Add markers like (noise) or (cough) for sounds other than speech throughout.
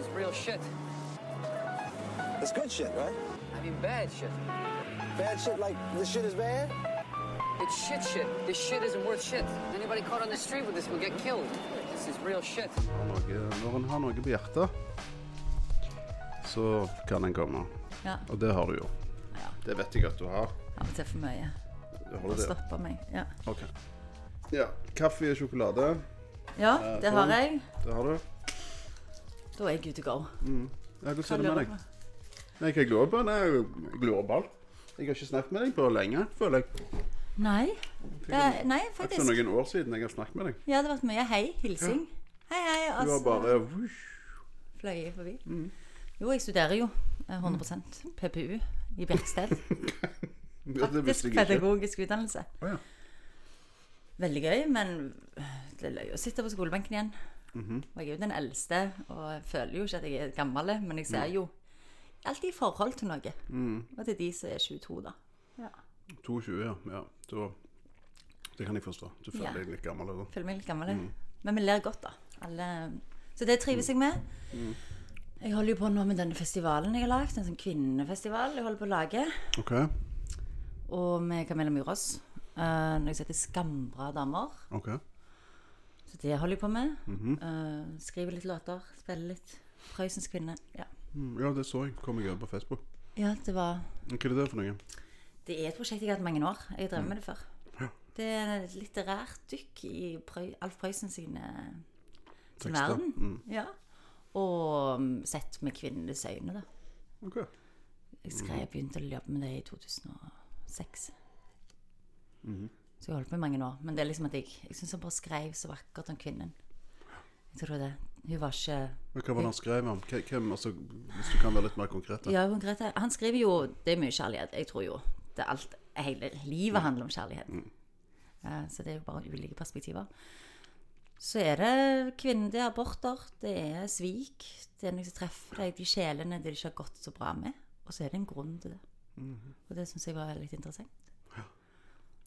is real shit. It's good shit, right? I mean bad shit. Bad shit like this shit is bad? It's shit shit. This shit isn't worth shit. Anybody caught on the street with this will get killed. This is real shit. Noe, når en har noe på hjertet, så kan en komme. Ja. Og det har du jo. ja. Det vet jeg at du har. Av og til for mye. Det har det. stoppe meg. Ja. Okay. Ja. Kaffe og sjokolade. ja, Eh, det har jeg. Det har du. Da er jeg good to go. Ja, hvordan ser det med deg? Nei, hva lurer på? Nei, jeg lurer på alt. Jeg har ikke snakket med deg på lenge, føler jeg. Nei. Det er, nei, Det er noen år siden jeg har snakket med deg. Ja, det har vært mye hei, hilsing. Hei, hei. Du har Altså, bare wush. fløy forbi. Mm. Jo, jeg studerer jo eh, 100 PPU i Bjerksted. Ja, (laughs) det Faktisk pedagogisk utdannelse. Oh, ja. Veldig gøy, men det er løye å sitte på skolebenken igjen. Mhm. Og jeg er jo den eldste, og jeg føler jo ikke at jeg er gammel, men jeg ser Mm. jo alltid i forhold til noe. Og til de som er 22, da. Ja. 22, ja. ja. Så, det kan jeg forstå. Du føler Ja. deg litt gammel. Da. Føler meg litt gammel. Mm. Men vi ler godt, da. Alle. Så det trives jeg med. Mm. Jeg holder jo på nå med denne festivalen jeg har lagd. En sånn kvinnefestival jeg holder på å lage. OK. Og med Camilla Myrås. Uh, når jeg heter Skambra damer. ok. Så det holder jeg på med. Mm -hmm. uh, skriver litt låter, spiller litt. Prøysens kvinne. Ja. Mm, Ja, det så jeg. Kom jeg over på Facebook. ja, det var Hva er det for noe? Det er et prosjekt jeg har hatt mange år. Jeg har drevet med det før. Ja. Det er et litterært dykk i Prøy, Alf Prøysen sine, sin verden. Mm. Ja. Og mm, sett med kvinnenes øyne, da. Ok. Jeg skrev, begynte å jobbe med det i 2006. Mhm. Så jeg har holdt på i mange år. Men det er liksom at jeg, jeg syns han bare skrev så vakkert om kvinnen. Jeg tror det. Hun var ikke Men Hva var det han skrev om? Hvem, altså, hvis du kan være litt mer konkret? Ja, konkret. Han skriver jo Det er mye kjærlighet. Jeg tror jo det er alt, hele livet handler om kjærlighet. Eh, så det er jo bare ulike perspektiver. Så er det kvinner, det er aborter, det er svik. Det er noen som treffer deg, de sjelene det ikke har gått så bra med. Og så er det en grunn til det. Og det syns jeg var litt interessant.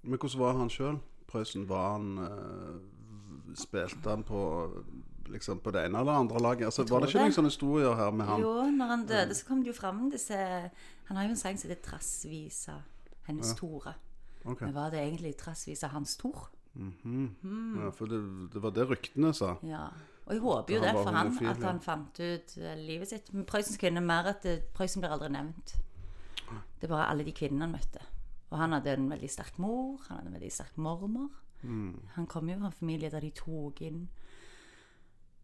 Men hvordan var han sjøl? Prøysen, var han uh, Spilte han på liksom på det ene eller andre laget? Altså, var det ikke noen sånne historier her med han? Jo, når han døde, så kom det jo fram disse Han har jo en sang som heter 'Trassvisa hennes Tore'. Okay. Men var det egentlig 'Trassvisa hans Tor'? Ja, for det, det var det ryktene sa. Ja. Og jeg håper jo det for han, homofil, at ja. han fant ut eh, livet sitt. Men Prøysens kvinne mer at Prøysen blir aldri nevnt. Det er bare alle de kvinnene han møtte. Og han hadde en veldig sterk mor, han hadde en veldig sterk mormor. Mm. Han kom jo fra en familie der de tok inn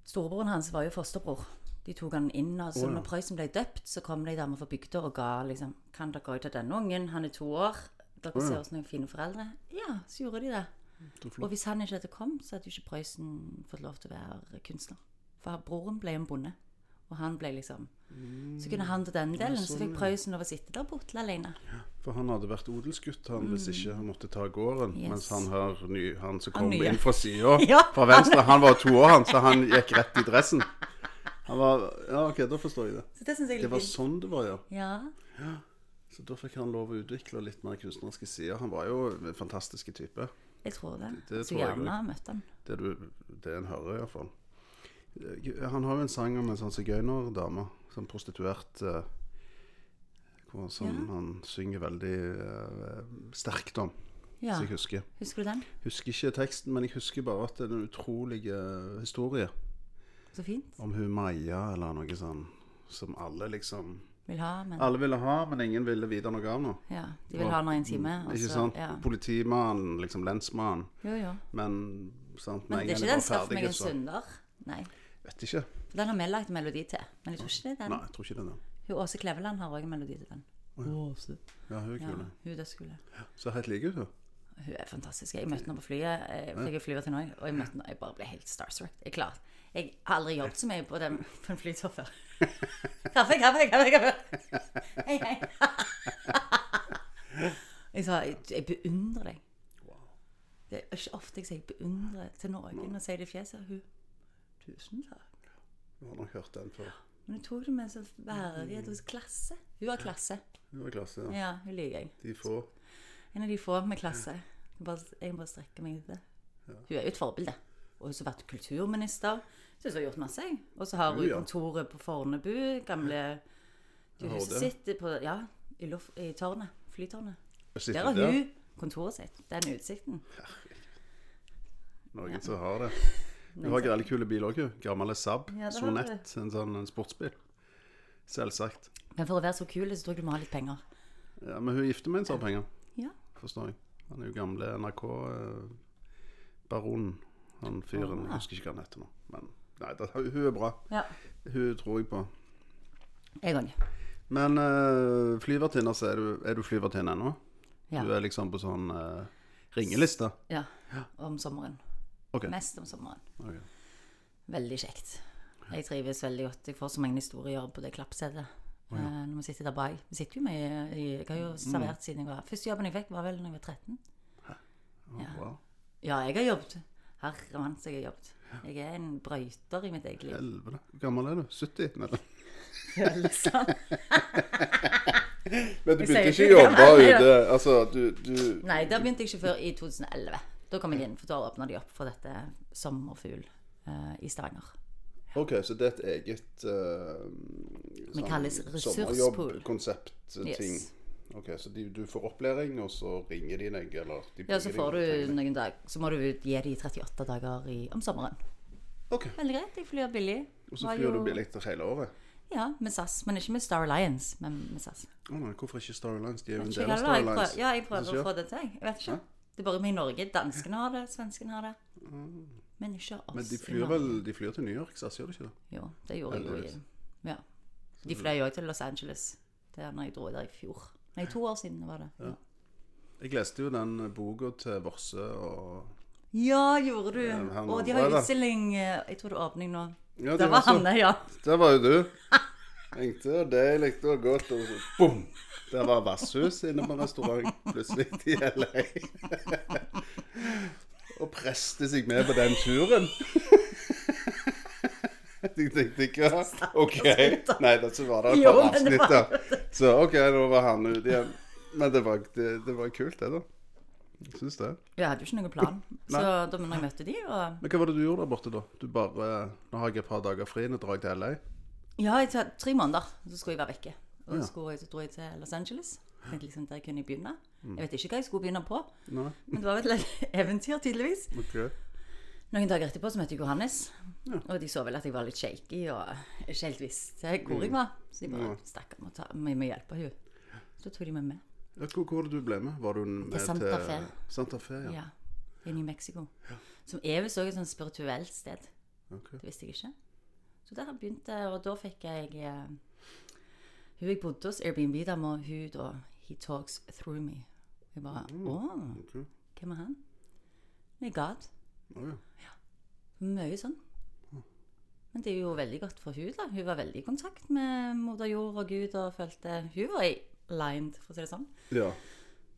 Storebroren hans var jo fosterbror. De tok han inn, og så Å, ja. når Prøysen ble døpt, så kom det ei dame fra bygda og ga liksom Kan dere gå ut av denne ungen? Han er to år. Dere oh, ja. ser ut som noen fine foreldre. Ja, så gjorde de det. Og hvis han ikke hadde kommet, så hadde jo ikke Prøysen fått lov til å være kunstner. For broren ble en bonde. Og han ble liksom Så kunne han til den delen. Så sånn, fikk ja. Prøysen lov å sitte der borte alene. For han hadde vært odelsgutt han, hvis ikke han måtte ta gården. Mm. Yes. Mens han her, ny, han som kom han inn fra sida (laughs) Ja, fra venstre, han var to år, han, så han gikk rett i dressen. Han var, Ja, OK, da forstår jeg det. Så det jeg Det var sånn det var, ja. Ja. Så da fikk han lov å utvikle litt mer kunstneriske sider. Han var jo en fantastisk type. Jeg tror det. Det Så tror gjerne har møtt han. Det, du, det en hører, iallfall. Han har jo en sang om en sånn sigøynerdame, sånn prostituert uh, hvor, Som Ja. han synger veldig uh, sterkt om, Ja. så jeg husker. Husker du den? Husker ikke teksten, men jeg husker bare at det er en utrolig uh, historie Så fint. om hun Maja eller noe sånn, som alle liksom Vil ha, men Alle ville ha, men ingen ville vite noe av noe. Ja. De vil ha den i en time. Også, Ikke sant? Ja. Politimannen, liksom lensmannen. Jo, jo. Men sant, Men det er ikke den de var 'Skaff meg en synder'. Nei. Vet ikke. Den har vi lagd melodi til. Men jeg tror ikke det er den. Nei, jeg tror ikke det er den. Hun Åse Kleveland har òg en melodi til den. Åse. Ja, hun er Ja, hun er dødskule. Så helt lik hun. Hun er fantastisk. Jeg møtte henne på flyet. Jeg fikk flyver til Norge, og jeg møtte henne, jeg bare ble helt starstruck. Jeg klar. Jeg har aldri jobbet så mye på, den, på en flytur før. (laughs) Kaffe, kaffe, kaffe! kaffe. Hei, hei. Jeg sa jeg, jeg beundrer deg. Det er ikke ofte jeg sier jeg beundrer til noen og sier det i fjeset. Hun Tusen takk. Du har nok hørt den før. Men jeg tok det med så verdighet hos klasse. Hun har klasse. Hun var klasse, ja. Ja, hun liker jeg. De få. En av de få med klasse. Jeg, bare, jeg må bare strekke meg etter det. Hun er jo et forbilde. Og hun har vært kulturminister. Syns hun har gjort masse. Og så har hun ja. kontoret på Fornebu. Gamle Du huset har sitter på Ja, i, luft, i tårnet. Flytårnet. Der har hun kontoret sitt. Den utsikten. Noen som har det. Du har veldig kule biler òg, Gammel Saab. Ja, Sonett. En sånn en sportsbil. Selvsagt. Men for å være så kul, så tror jeg du må ha litt penger. Ja, Men hun er gifter med en som har penger, Ja. forstår jeg. Han er jo gamle NRK-baronen. Han fyren. Jeg husker ikke hva han heter nå. Men nei, det, hun er bra. ja. Hun tror jeg på. Jeg òg. Men uh, flyvertinne, så er du, er du flyvertinne ennå? Ja. Du er liksom på sånn uh, ringeliste? ja. Om sommeren. Ok. Mest om sommeren. Okay. Veldig kjekt. Jeg trives veldig godt. Jeg får så mange historier på det klappsetet. Eh, Når vi sitter der bak. Vi sitter jo med i, Jeg har jo servert siden jeg var Første jobben jeg fikk, var vel da jeg var 13. Ja. Wow. Ja, jeg har jobbet. Herre mann, så jeg har jobbet. Jeg er en brøyter i mitt eget liv. Helvete. Hvor gammel er du? 70? Eller? Liksom. Men du begynte ikke å jobbe ute Altså, du, du Nei, da begynte jeg ikke før i 2011. Da kom jeg inn, for da åpna de opp for dette Sommerfugl eh, i Stavanger. OK, så det er et eget uh, Vi kalles ressurspool. Sommerjobbkonsept-ting. Ok, Så de, du får opplæring, og så ringer de deg, eller de Ja, så får deg, du noen dag Så må du gi de 38 dager i, om sommeren. Ok, Veldig greit. Jeg flyr billig. Og så flyr flyr du billig billig hele året? Ja, med SAS. Men ikke med Star Alliance, men med SAS. Å nei, hvorfor ikke Star Alliance? De er jo en del av Star Alliance. ja, jeg prøver å få det til. Jeg vet ikke. Det er bare vi i Norge. Danskene har det, svenskene har det. Men ikke oss. Men de flyr vel de flyr til New York, SAS, gjør de ikke det? Jo, det gjorde jeg jo i Ja. De fløy jo også til Los Angeles. Det er når jeg dro der i fjor. Nei, to år siden var det. Ja, Jeg leste jo den boka til Vorse og gjorde du? han Og de har har da. utstilling eh, Jeg tror det er åpning nå. Ja, Det de var har så- han, ja. Der var jo du. (laughs) Tenkte det likte deilig og godt, og så bom! Der var vasshus inne på restaurant plutselig i LA. og preste seg med på den turen. Jeg tenkte ikke OK. Nei, da så var det et par avsnitt da. Så OK, nå var han ute igjen. Men det var, det, det var kult, det, da. Jeg syns det. Jeg hadde jo ikke noen plan. Så da når jeg møtte de og Men hva var det du gjorde der borte, da? Du bare Nå har jeg et par dager fri, nå drar jeg til LA. Ja, i tre tre måneder så skulle jeg være vekke. Og Ja. så jeg, så dro jeg til Los Angeles. Tenkte liksom Der kunne jeg begynne. Jeg vet ikke hva jeg skulle begynne på, Nei, men det var vel et eventyr, tydeligvis. Okay. Noen dager etterpå så møtte jeg Johannes, og de så vel at jeg var litt shaky og ikke helt visste hvor jeg var. Så de bare ja. 'Stakkar, og vi må hjelpe henne. Så tok de meg med. Ja, hvor, det du ble med? Var du med Til Santa til Fe. Santa Fe, ja. Ja, I New Mexico. Som er visst også et sånt spirituelt sted. Okay. Det visste jeg ikke. Så der begynte jeg, og da fikk jeg eh, Hun jeg bodde hos, Airbnb-dama, hun da He talks through me. Jeg bare Å, ok. hvem er han? Det er God. Oh, ja. Mye sånn. Men det er jo veldig godt for hun da. Hun var veldig i kontakt med moder jord og Gud og følte Hun var i lined, for å si det sånn. ja.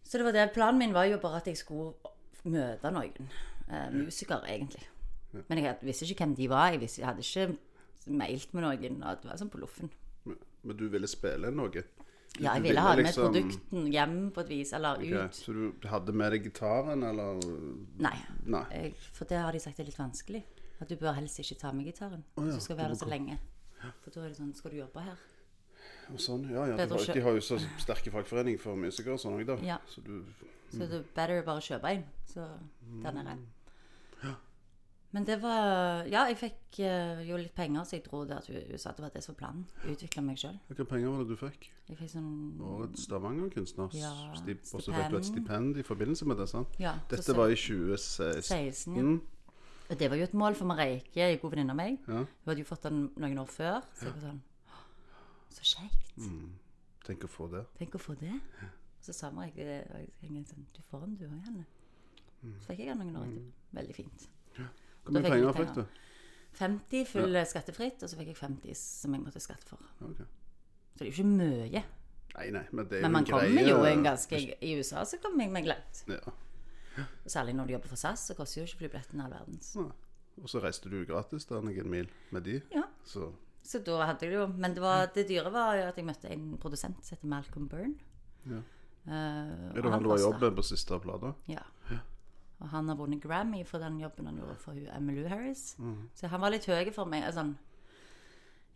Så det var det. Planen min var jo bare at jeg skulle møte noen eh, musikere, egentlig. Men jeg visste ikke hvem de var. Jeg, visste, jeg hadde ikke mailt med noen. Og det var sånn på loffen. Men, men du ville spille noe? Ja, jeg Du ville ha med liksom- produkten hjem på et vis, eller okay. ut. Så du hadde med deg gitaren, eller Nei, Nei. for det har de sagt er litt vanskelig. At du bør helst ikke ta med gitaren. Oh, ja, hvis du skal være der så lenge. For da er det sånn Skal du jobbe her? Sånn, ja, ja. De har, de har jo så sterke fagforeninger for musikere og sånn òg, da. Ja. Så du Så det er better bare kjøpe en. Så der nede. Men det var Ja, jeg fikk eh, jo litt penger, så jeg dro der til USA. Det var det som var planen. Utvikle meg sjøl. Hvilke penger var det du fikk? Jeg fikk sånn Årets Stavanger-kunstner. Ja, Stip- Og så fikk du et stipend. stipend i forbindelse med det, sant? Ja, Dette så- var i 2016. 16, ja. Mm. Og det var jo et mål for Mareike, ei god venninne av meg. Ja. Hun hadde jo fått den noen år før. Så jeg var sånn «Åh, Så kjekt. Mm. Tenk å få det. Tenk å få det. Og så sa Mareike det, og jeg tenkte sånn Du får den, du òg, Janne. Mm. Så fikk jeg den noen år etterpå. Veldig fint. Hvor mye penger fikk du? 50 full skattefritt, og så fikk jeg 50 som jeg måtte skatte for. Ok. Så det er jo ikke mye. Nei, nei, men det er Men jo man en greie. kommer jo en ganske I USA så kommer jeg meg langt. Ja. Og Særlig når du jobber for SAS, så koster jo ikke flybilletten all verdens. Nei. Og så reiste du gratis da noen mil med de. Ja. Så Så da hadde jeg det jo Men det, var, det dyre var jo at jeg møtte en produsent som heter Malcolm Byrne. Ja. Uh, er og det han du har jobb med på siste plata? Ja. Og han har vunnet Grammy for den jobben han gjorde for hun Emmylou Harris. Mm. Så han var litt høy for meg. Sånn,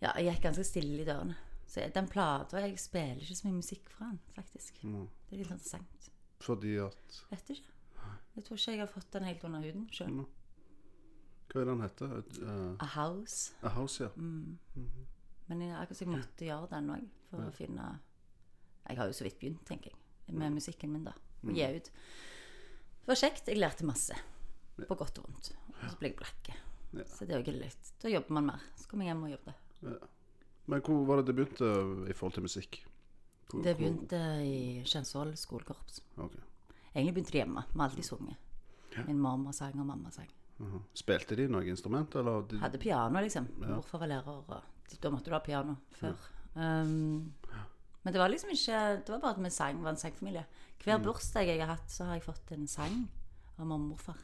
ja, jeg gikk ganske stille i dørene. Så den plata Jeg spiller ikke så mye musikk fra han, faktisk. Mm. Det er litt interessant. Fordi at Vet ikke. Jeg tror ikke jeg har fått den helt under huden sjøl. Hva er den heter? Uh, A House. A House, ja. Mm. Men jeg, akkurat jeg måtte gjøre den òg, for å finne Jeg har jo så vidt begynt, tenker jeg, med musikken min, da. Å gi ut. Det var kjekt. Jeg lærte masse. På godt og vondt. Og så ble jeg blakke. Ja. Så det er jo litt Da jobber man mer. Så kommer jeg hjem og jobber. Men hvor var det det begynte i forhold til musikk? Hvor, Det begynte i Kjensvoll skolekorps. Okay. Egentlig begynte det hjemme. Vi har alltid sunget. Min mamma sang, og mamma sang. Mhm. Spilte de noe instrument, eller? De, Hadde piano, liksom. Hvorfor var lærer og Da måtte du ha piano før. Um, men det var liksom ikke Det var bare at vi sang, var en sangfamilie. Hver bursdag jeg har hatt, så har jeg fått en sang av mamma og morfar.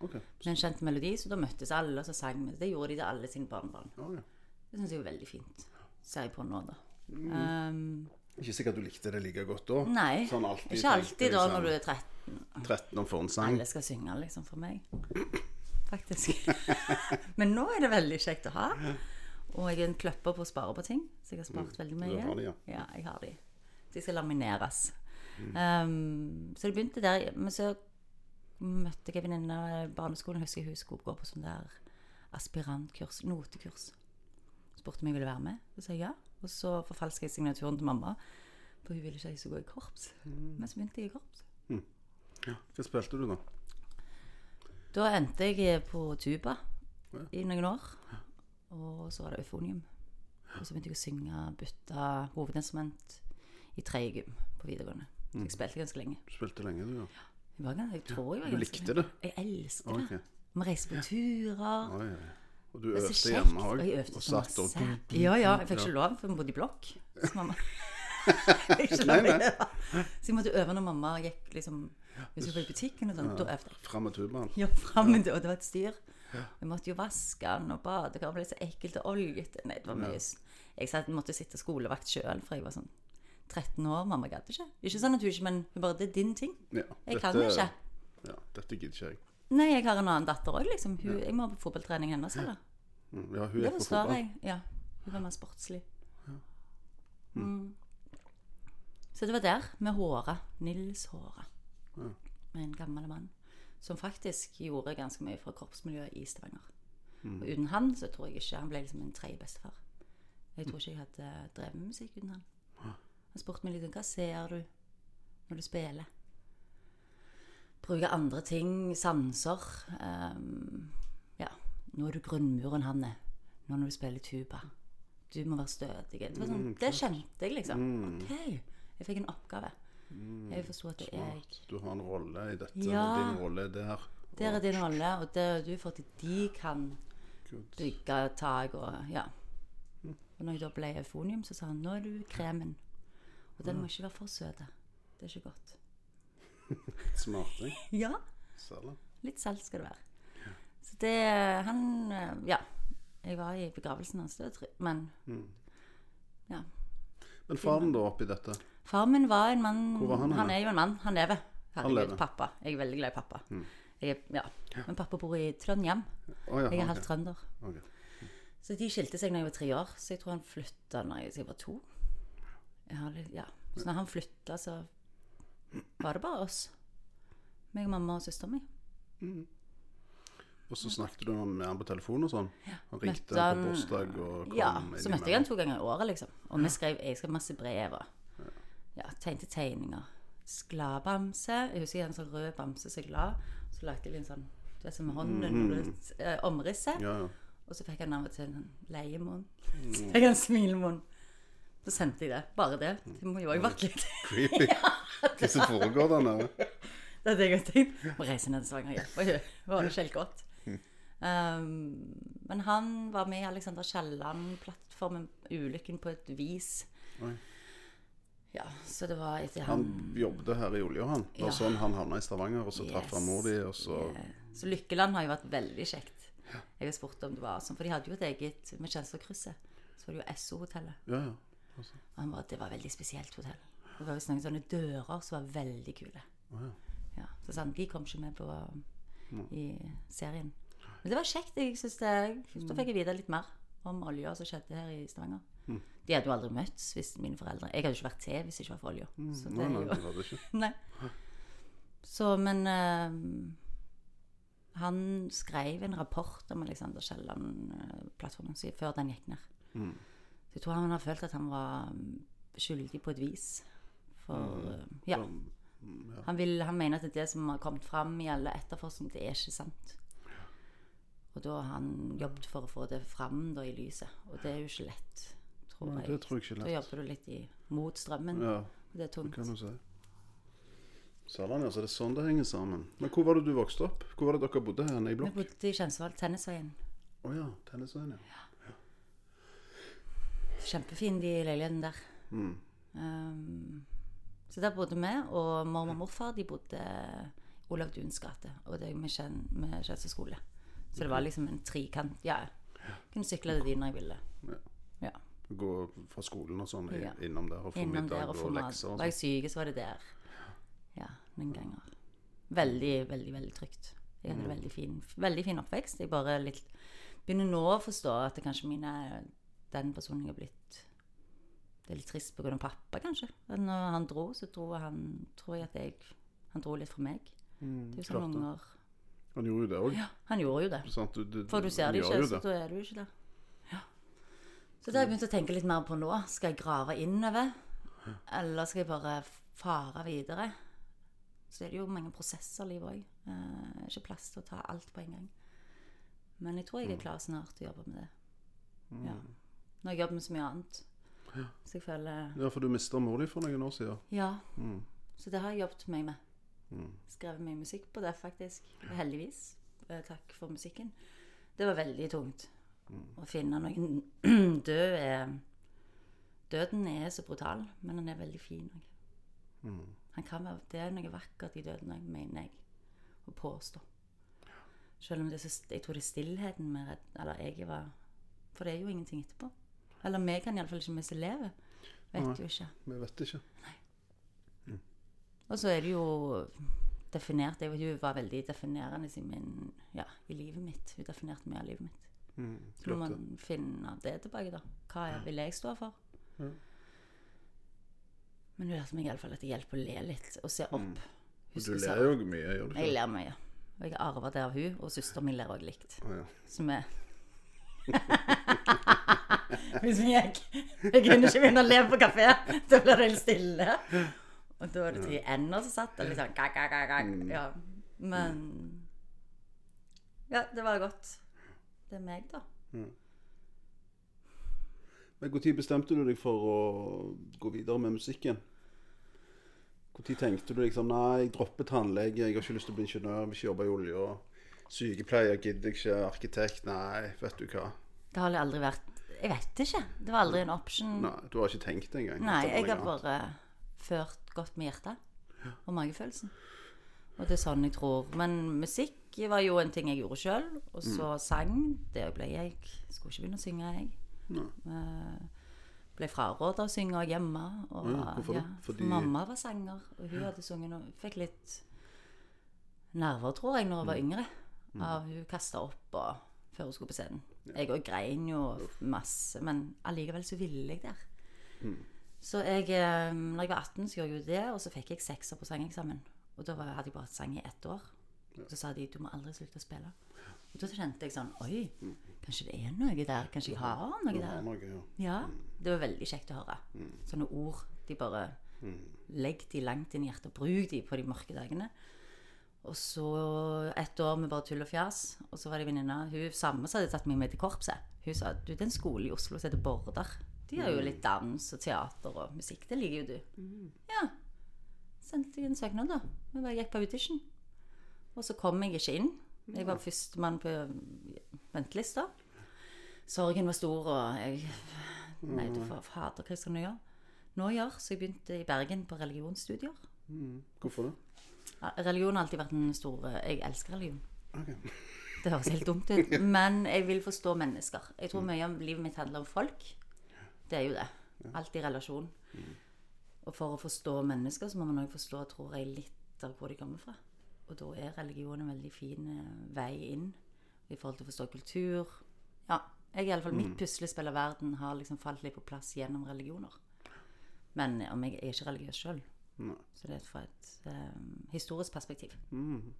Okay. Med en kjent melodi, så da møttes alle, og så sang vi. Det gjorde de til alle sine barnebarn. Ja, ja. Det syns jeg var veldig fint. Ser jeg på nå, da. Um, Ikke sikkert du likte det like godt da? nei, Sånn alltid, ikke alltid da når du er 13. 13 og får en sang. Alle skal synge, liksom, for meg. Faktisk. (laughs) Men nå er det veldig kjekt å ha. Og jeg er en kløpper på å spare på ting, så jeg har spart veldig mye. Mm. Du har de, ja. Ja, jeg har de. De skal lamineres. Um, så det begynte der. Men så møtte jeg en venninne barneskolen. Husker jeg hun skulle gå på sånn der aspirantkurs, notekurs. Spurte om jeg ville være med. Så sa jeg ja. Og så forfalska jeg signaturen til mamma. For hun ville ikke at jeg skulle gå i korps. Mm. Men så begynte jeg i korps. Ja. Hva spilte du da? Da endte jeg på tuba i noen år. Og så var det eufonium. Og så begynte jeg å synge, bytte hovedinstrument i tredje gym på videregående. Så jeg spilte ganske lenge. Du spilte lenge, du, ja. Jeg, var, jeg tror jeg var Du likte det? Jeg elsket det. det. Vi reiste på turer. Oi, oi. Og du øvde hjemme Og òg? jeg Og så satt og. Ja, ja. Jeg fikk ikke lov, for vi bodde i blokk. Så mamma (laughs) (laughs) Ikke lov Nei, nei. Så jeg måtte øve når mamma gikk liksom Hvis du var i butikken og sånn, da øvde jeg. Fram med tubaen. Ja, fram med og det var et styr. Vi måtte jo vaske den, og bade. Det ble så ekkelt og oljete. Nei, det var mye Jeg satt, måtte sitte skolevakt sjøl, for jeg var sånn 13 år. Mamma gadd ikke. Ikke sånn at hun ikke, men hun bare Det er din ting. Ja, Jeg kan ikke. Ja, dette gidder ikke jeg. Nei, jeg har en annen datter òg, liksom. Hun, jeg må på fotballtrening hennes, eller? Mm, Ja, hun er gikk på fotball. jeg. Ja. Hun var mer sportslig. Mm. Så det var der, med Håra. Nils Håra. Med en gammel mann. Som faktisk gjorde ganske mye for korpsmiljøet i Stavanger. Og uten han så tror jeg ikke Han ble liksom min tredje bestefar. Jeg tror ikke jeg hadde drevet med musikk uten han. Han spurte meg liksom Hva ser du når du spiller? Bruke andre ting, sanser. Um, ja. Nå er du grunnmuren, er Nå når du spiller tuba. Du må være stødig. Det, sånn, det kjente jeg, liksom. Ok. Jeg fikk en oppgave. Jeg forsto at det er jeg. Du har en rolle i dette. Ja. Din rolle er der. Der er din rolle, og det er du for at de kan bygge tak og ja. Og når jeg da ble eufonium, så sa han nå er du kremen. Og den må ikke være for søt. Det er ikke godt. (laughs) Smarting. (laughs) Ja, Særlig. litt salt skal det være. Så det Han Ja. Jeg var i begravelsen hans, men mm. Ja. Men faren da oppi dette? Far min var en mann var han han er jo en mann. Han lever. Herregud, lever. Mm. pappa. Jeg er veldig glad i pappa. Jeg, er- ja. Men pappa bor i Trondheim. Oh, ja, Jeg er halvt trønder. Okay. Så de skilte seg da jeg var tre år, så jeg tror han flytta da jeg jeg var to. Jeg har ja. Så når han flytta, så var det bare oss. Meg, og mamma og søsteren min. Og så snakket du med han på telefon og sånn? Han ringte på bursdag og kom Ja, så møtte jeg han to ganger i året, liksom. Og vi skrev jeg skrev masse brev og ja, tegnte tegninger. Gladbamse. Jeg husker en sånn rød bamse som jeg la. Så lagde jeg litt sånn du vet, som hånden mm. rundt eh, omrisset. Ja, ja. Og så fikk jeg og til en leiemunn. Mm. Så fikk en smilemunn. Så sendte jeg det. Bare det. Det må jo òg vært litt (laughs) Creepy. (laughs) Hva som foregår der nede? Det hadde jeg tenkt. Må reise ned til Stavanger og hjelpe. Var det ikke helt godt. Um, men han var med i Alexander Kielland-plattformen Ulykken på et vis. Oi. Ja, så det var etter Han han jobbet her i olja, han. Det var Ja. sånn han havna i Stavanger, og så traff han mor di, og så Eh, Så Lykkeland har jo vært veldig kjekt. Jeg har spurt om det var sånn, for de hadde jo et eget med Kjensåkrysset. Så var det jo Esso-hotellet. Ja, ja. Og han bare, det var et veldig spesielt hotell. Det var visst noen sånne dører som var veldig kule. Ja. Ja, så sånn, de kom ikke med på i serien. Men det var kjekt. Jeg synes det, Da fikk jeg vite litt mer om olja som skjedde her i Stavanger. De hadde jo aldri møtts, hvis mine foreldre Jeg hadde jo ikke vært til hvis det ikke var for olja. Så det Nei, nei, det ikke. (laughs) Nei. Så, men uh, Han skrev en rapport om Alexander Kielland-plattformen sin før den gikk ned. Så jeg tror han har følt at han var mm, skyldig på et vis. For uh, ja. Han, vil, han mener at det som har kommet fram i alle etterforskning, det er ikke sant. Og da har han jobbet for å få det fram da, i lyset. Og det er jo ikke lett, tror jeg. det tror jeg ikke lett. Da jobber du litt i, mot strømmen. Ja, det er tungt. kan du si. Sørlandet, altså. Det er sånn det henger sammen. Men hvor var det du vokste opp? Hvor var det dere bodde her? I Vi bodde i Kjensvoll, Tennisveien. Å ja. Tennisveien, ja. Kjempefin de leilighetene der. Mm. Um, så der bodde vi, og mormor og morfar de bodde Olav Duns gate. Og det med, Kjensvoll skole. Så det var liksom en trikant. Ja, jeg kunne sykle til de når jeg ville. Ja. Gå fra skolen og sånn Ja. innom der og få Innom middag der og få og lekser og Var jeg sånn. syk, så var det der. Ja, noen ganger. Veldig, veldig, veldig trygt. Jeg hadde mm. veldig fin, veldig fin oppvekst. Jeg bare litt begynner nå å forstå at det kanskje mine den personen jeg har blitt Det er litt trist pga. pappa, kanskje. At når han dro, så dro han tror jeg at jeg Han dro litt fra meg. Mm, Det er jo sånn unger Han gjorde jo det òg. Ja, han gjorde jo det. Sånn, Du, du, For du ser det ikke, så da er du ikke der. Ja. Så det har jeg begynt å tenke litt mer på nå. Skal jeg grave innover, eller skal jeg bare fare videre? Så det er det jo mange prosesser i livet òg. Eh, ikke plass til å ta alt på en gang. Men jeg tror jeg er klar snart til å jobbe med det. Ja. Nå har jeg jobbet med så mye annet. Så jeg føler Ja, for du mista mor di for noen år siden. Ja. Mm. Så det har jeg jobbet meg med. Skrevet mye musikk på det, faktisk. Heldigvis. Eh, Takk for musikken. Det var veldig tungt å finne noen (clears throat) død er Døden er så brutal, men den er veldig fin òg. Mm. det er noe vakkert i døden òg, mener jeg å påstå. Selv om det så, jeg tror det er stillheten vi redd Eller jeg var For det er jo ingenting etterpå. Eller vi kan iallfall ikke, vi som lever. Vet Nei. jo ikke. Vi vet ikke. Og så er det jo definert jeg, Hun var veldig definerende i, min, ja, i livet mitt. Hun definerte mye av livet mitt. Mm, Så må man finne det tilbake, da. Hva er- vil jeg stå for? Ja. Men hun lærte meg iallfall at det hjelper å le litt og se opp. Og Du ler jo mye, gjør du Jeg ikke? ler mye. Og jeg har arva det av hun, og søsteren min ler òg likt. Å, ja. Så vi (laughs) Hvis vi gikk Jeg kunne ikke begynne å le på kafé. Da blir det helt stille. Og da var det tre ender som satt der, liksom kak, kak, kak. Ja. Men Ja, det var godt. Det er meg, da. Men Når bestemte du deg for å gå videre med musikken? Når tenkte du liksom Nei, jeg dropper tannlege, jeg har ikke lyst til å bli ingeniør, jeg vil ikke jobbe i olja. Sykepleier gidder jeg ikke, arkitekt Nei, vet du hva. Det har aldri vært Jeg vet ikke. Det var aldri en option. Nei, Du har ikke tenkt det engang? Nei, jeg har bare ført godt med hjertet og magefølelsen. Og det er sånn jeg tror. Men musikk var jo en ting jeg gjorde sjøl. Og så Mm. sang. Det ble jeg. Skulle ikke begynne å synge, jeg. Nei. Eh, ble fraråda å synge hjemme. Og, Ja, hvorfor ja, for Fordi- mamma var sanger, og hun hadde sunget og fikk litt nerver, tror jeg, når Mm. jeg var yngre. Av hun kasta opp og før hun skulle på scenen. Jeg òg grein jo masse, men allikevel så ville jeg der. Mm. Så jeg, eh, når jeg var 18, så gjorde jeg det, og så fikk jeg sekser på sangeksamen. Og da hadde jeg bare sang i ett år. Så sa de du må aldri slutte å spille. Og da kjente jeg sånn Oi, kanskje det er noe der? Kanskje jeg har noe der? noe, ja. Ja. Det var veldig kjekt å høre. Sånne ord. De bare Legg de langt inn i hjertet. Bruk de på de mørke dagene. Og så et år med bare tull og fjas. Og så var det venninna Hun samme som hadde tatt meg med til korpset. Hun sa du, det er en skole i Oslo som heter Border. De har jo litt dans og teater og musikk. Det liker jo du. Ja. Sendte jeg en søknad, da. Vi bare gikk på audition. Og så kom jeg ikke inn. Jeg var førstemann på ventelista. Sorgen var stor, og jeg Nei, du får fader, hva skal jeg gjøre? Nå gjør, så jeg begynte i Bergen på religionsstudier. Hvorfor det? Religion har alltid vært en stor Jeg elsker religion. Okay. Det høres helt dumt ut, (laughs) men jeg vil forstå mennesker. Jeg tror mye av livet mitt handler om folk. Det er jo det. Alt i relasjon. Og for å forstå mennesker, så må man òg forstå, tror jeg, litt av hvor de kommer fra. Og da er religion en veldig fin eh, vei inn i forhold til å forstå kultur. Ja, jeg i alle fall, Mm. Mitt puslespill av verden har liksom falt litt på plass gjennom religioner. Men eh, om jeg er ikke religiøs sjøl. Så det er fra et um, historisk perspektiv. Mm.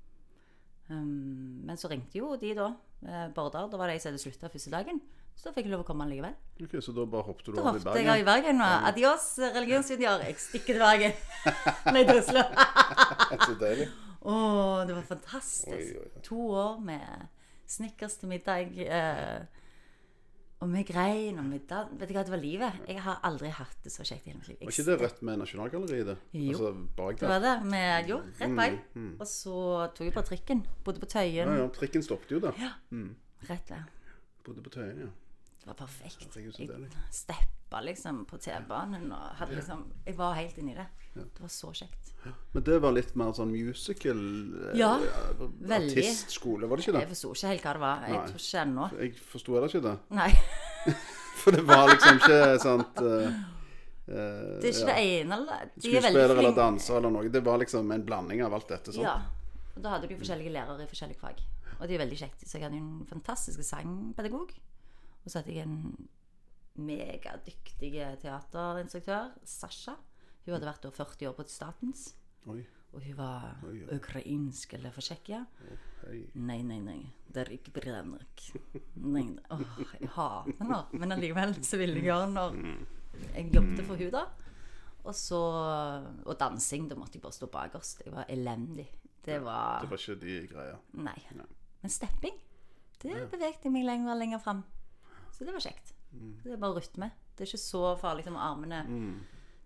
Um, men så ringte jo de da, eh, Bordar. Da var det jeg som hadde slutta første dagen. Så da fikk jeg lov å komme likevel. Ok, Så da bare hoppet du Da over i hoppet jeg i Bergen? Bergen. Og adios, religionsjunior. Jeg stikker til Bergen. (laughs) Nei, til Oslo. Så deilig. (laughs) Å, det var fantastisk. Oi, oi. To år med snickers til middag. Eh, og vi grein, og vi dan... Vet du hva, det var livet. Jeg har aldri hatt det så kjekt i hele mitt liv. Var ikke det rett med Nasjonalgalleriet? det? Jo. Altså Det var det. Med, jo, rett vei. Og så tok jeg på trikken. Bodde på Tøyen. Ja, ja, trikken stoppet jo der. Rett der. Bodde på Tøyen, ja. Det var perfekt. Jeg steppa liksom på T-banen og hadde liksom Jeg var helt inni det. Det var så kjekt. Men det var litt mer sånn musical eh, Ja, eh. Artistskole, var det ikke det? Jeg det? forsto ikke helt hva det var. Jeg tror ikke ennå. Jeg forsto heller ikke det. Nei. (laughs) For det var liksom ikke sant eh, eh, (laughs) Det er ikke det ene eller De er Skuespiller eller danser eller noe. Det var liksom en blanding av alt dette. Sånn. Ja. Og da hadde du forskjellige lærere i forskjellige fag. Og de er veldig kjekt. Så jeg hadde jo en fantastisk sangpedagog. Og så hadde jeg en megadyktig teaterinstruktør, Sasha. Hun hadde vært 40 år på Statens. Oi, Og hun var Oi, oi. ukrainsk eller fra Tsjekkia. Oh, Nei, nei, nei. Det er ikke. Nei, nei. Åh, jeg hater henne. Men allikevel så ville jeg gjøre når jeg jobbet for henne, da. Og så Og dansing, da måtte jeg bare stå bakerst. Jeg var elendig. Det var Det var ikke de greia. Nei. Men stepping, det bevegde jeg meg lenger og lenger fram. Så det var kjekt. Det er bare rytme. Det er ikke så farlig som armene.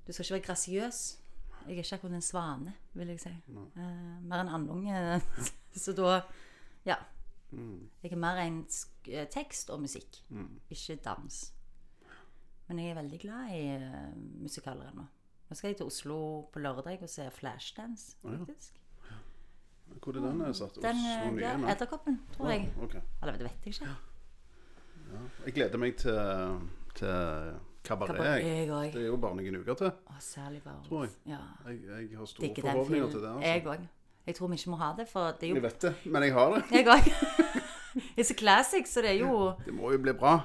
Du skal ikke være grasiøs. Jeg er ikke akkurat en svane, vil jeg si. Eh, mer en andunge. (laughs) så da Ja. Jeg er mer en eh, tekst og musikk, ikke dans. Men jeg er veldig glad i uh, musikaler ennå. Nå skal jeg til Oslo på lørdag og se Flashdance, faktisk. Hvor er den satt? Den, Oslo eh, Nye, ja. Edderkoppen, tror jeg. Okay. Eller det vet jeg ikke. Jeg gleder meg til, til kabaret. Jeg. jeg. Det er jo bare noen uker til. Å, særlig bare Tror jeg. Ja. Jeg, jeg har store Digger den forhåpninger til det. Jeg Altså. òg. Jeg tror vi ikke må ha det, for det er Jeg jo vet det, men jeg har det. Jeg òg. It's a classic, så det er jo Det må jo bli bra.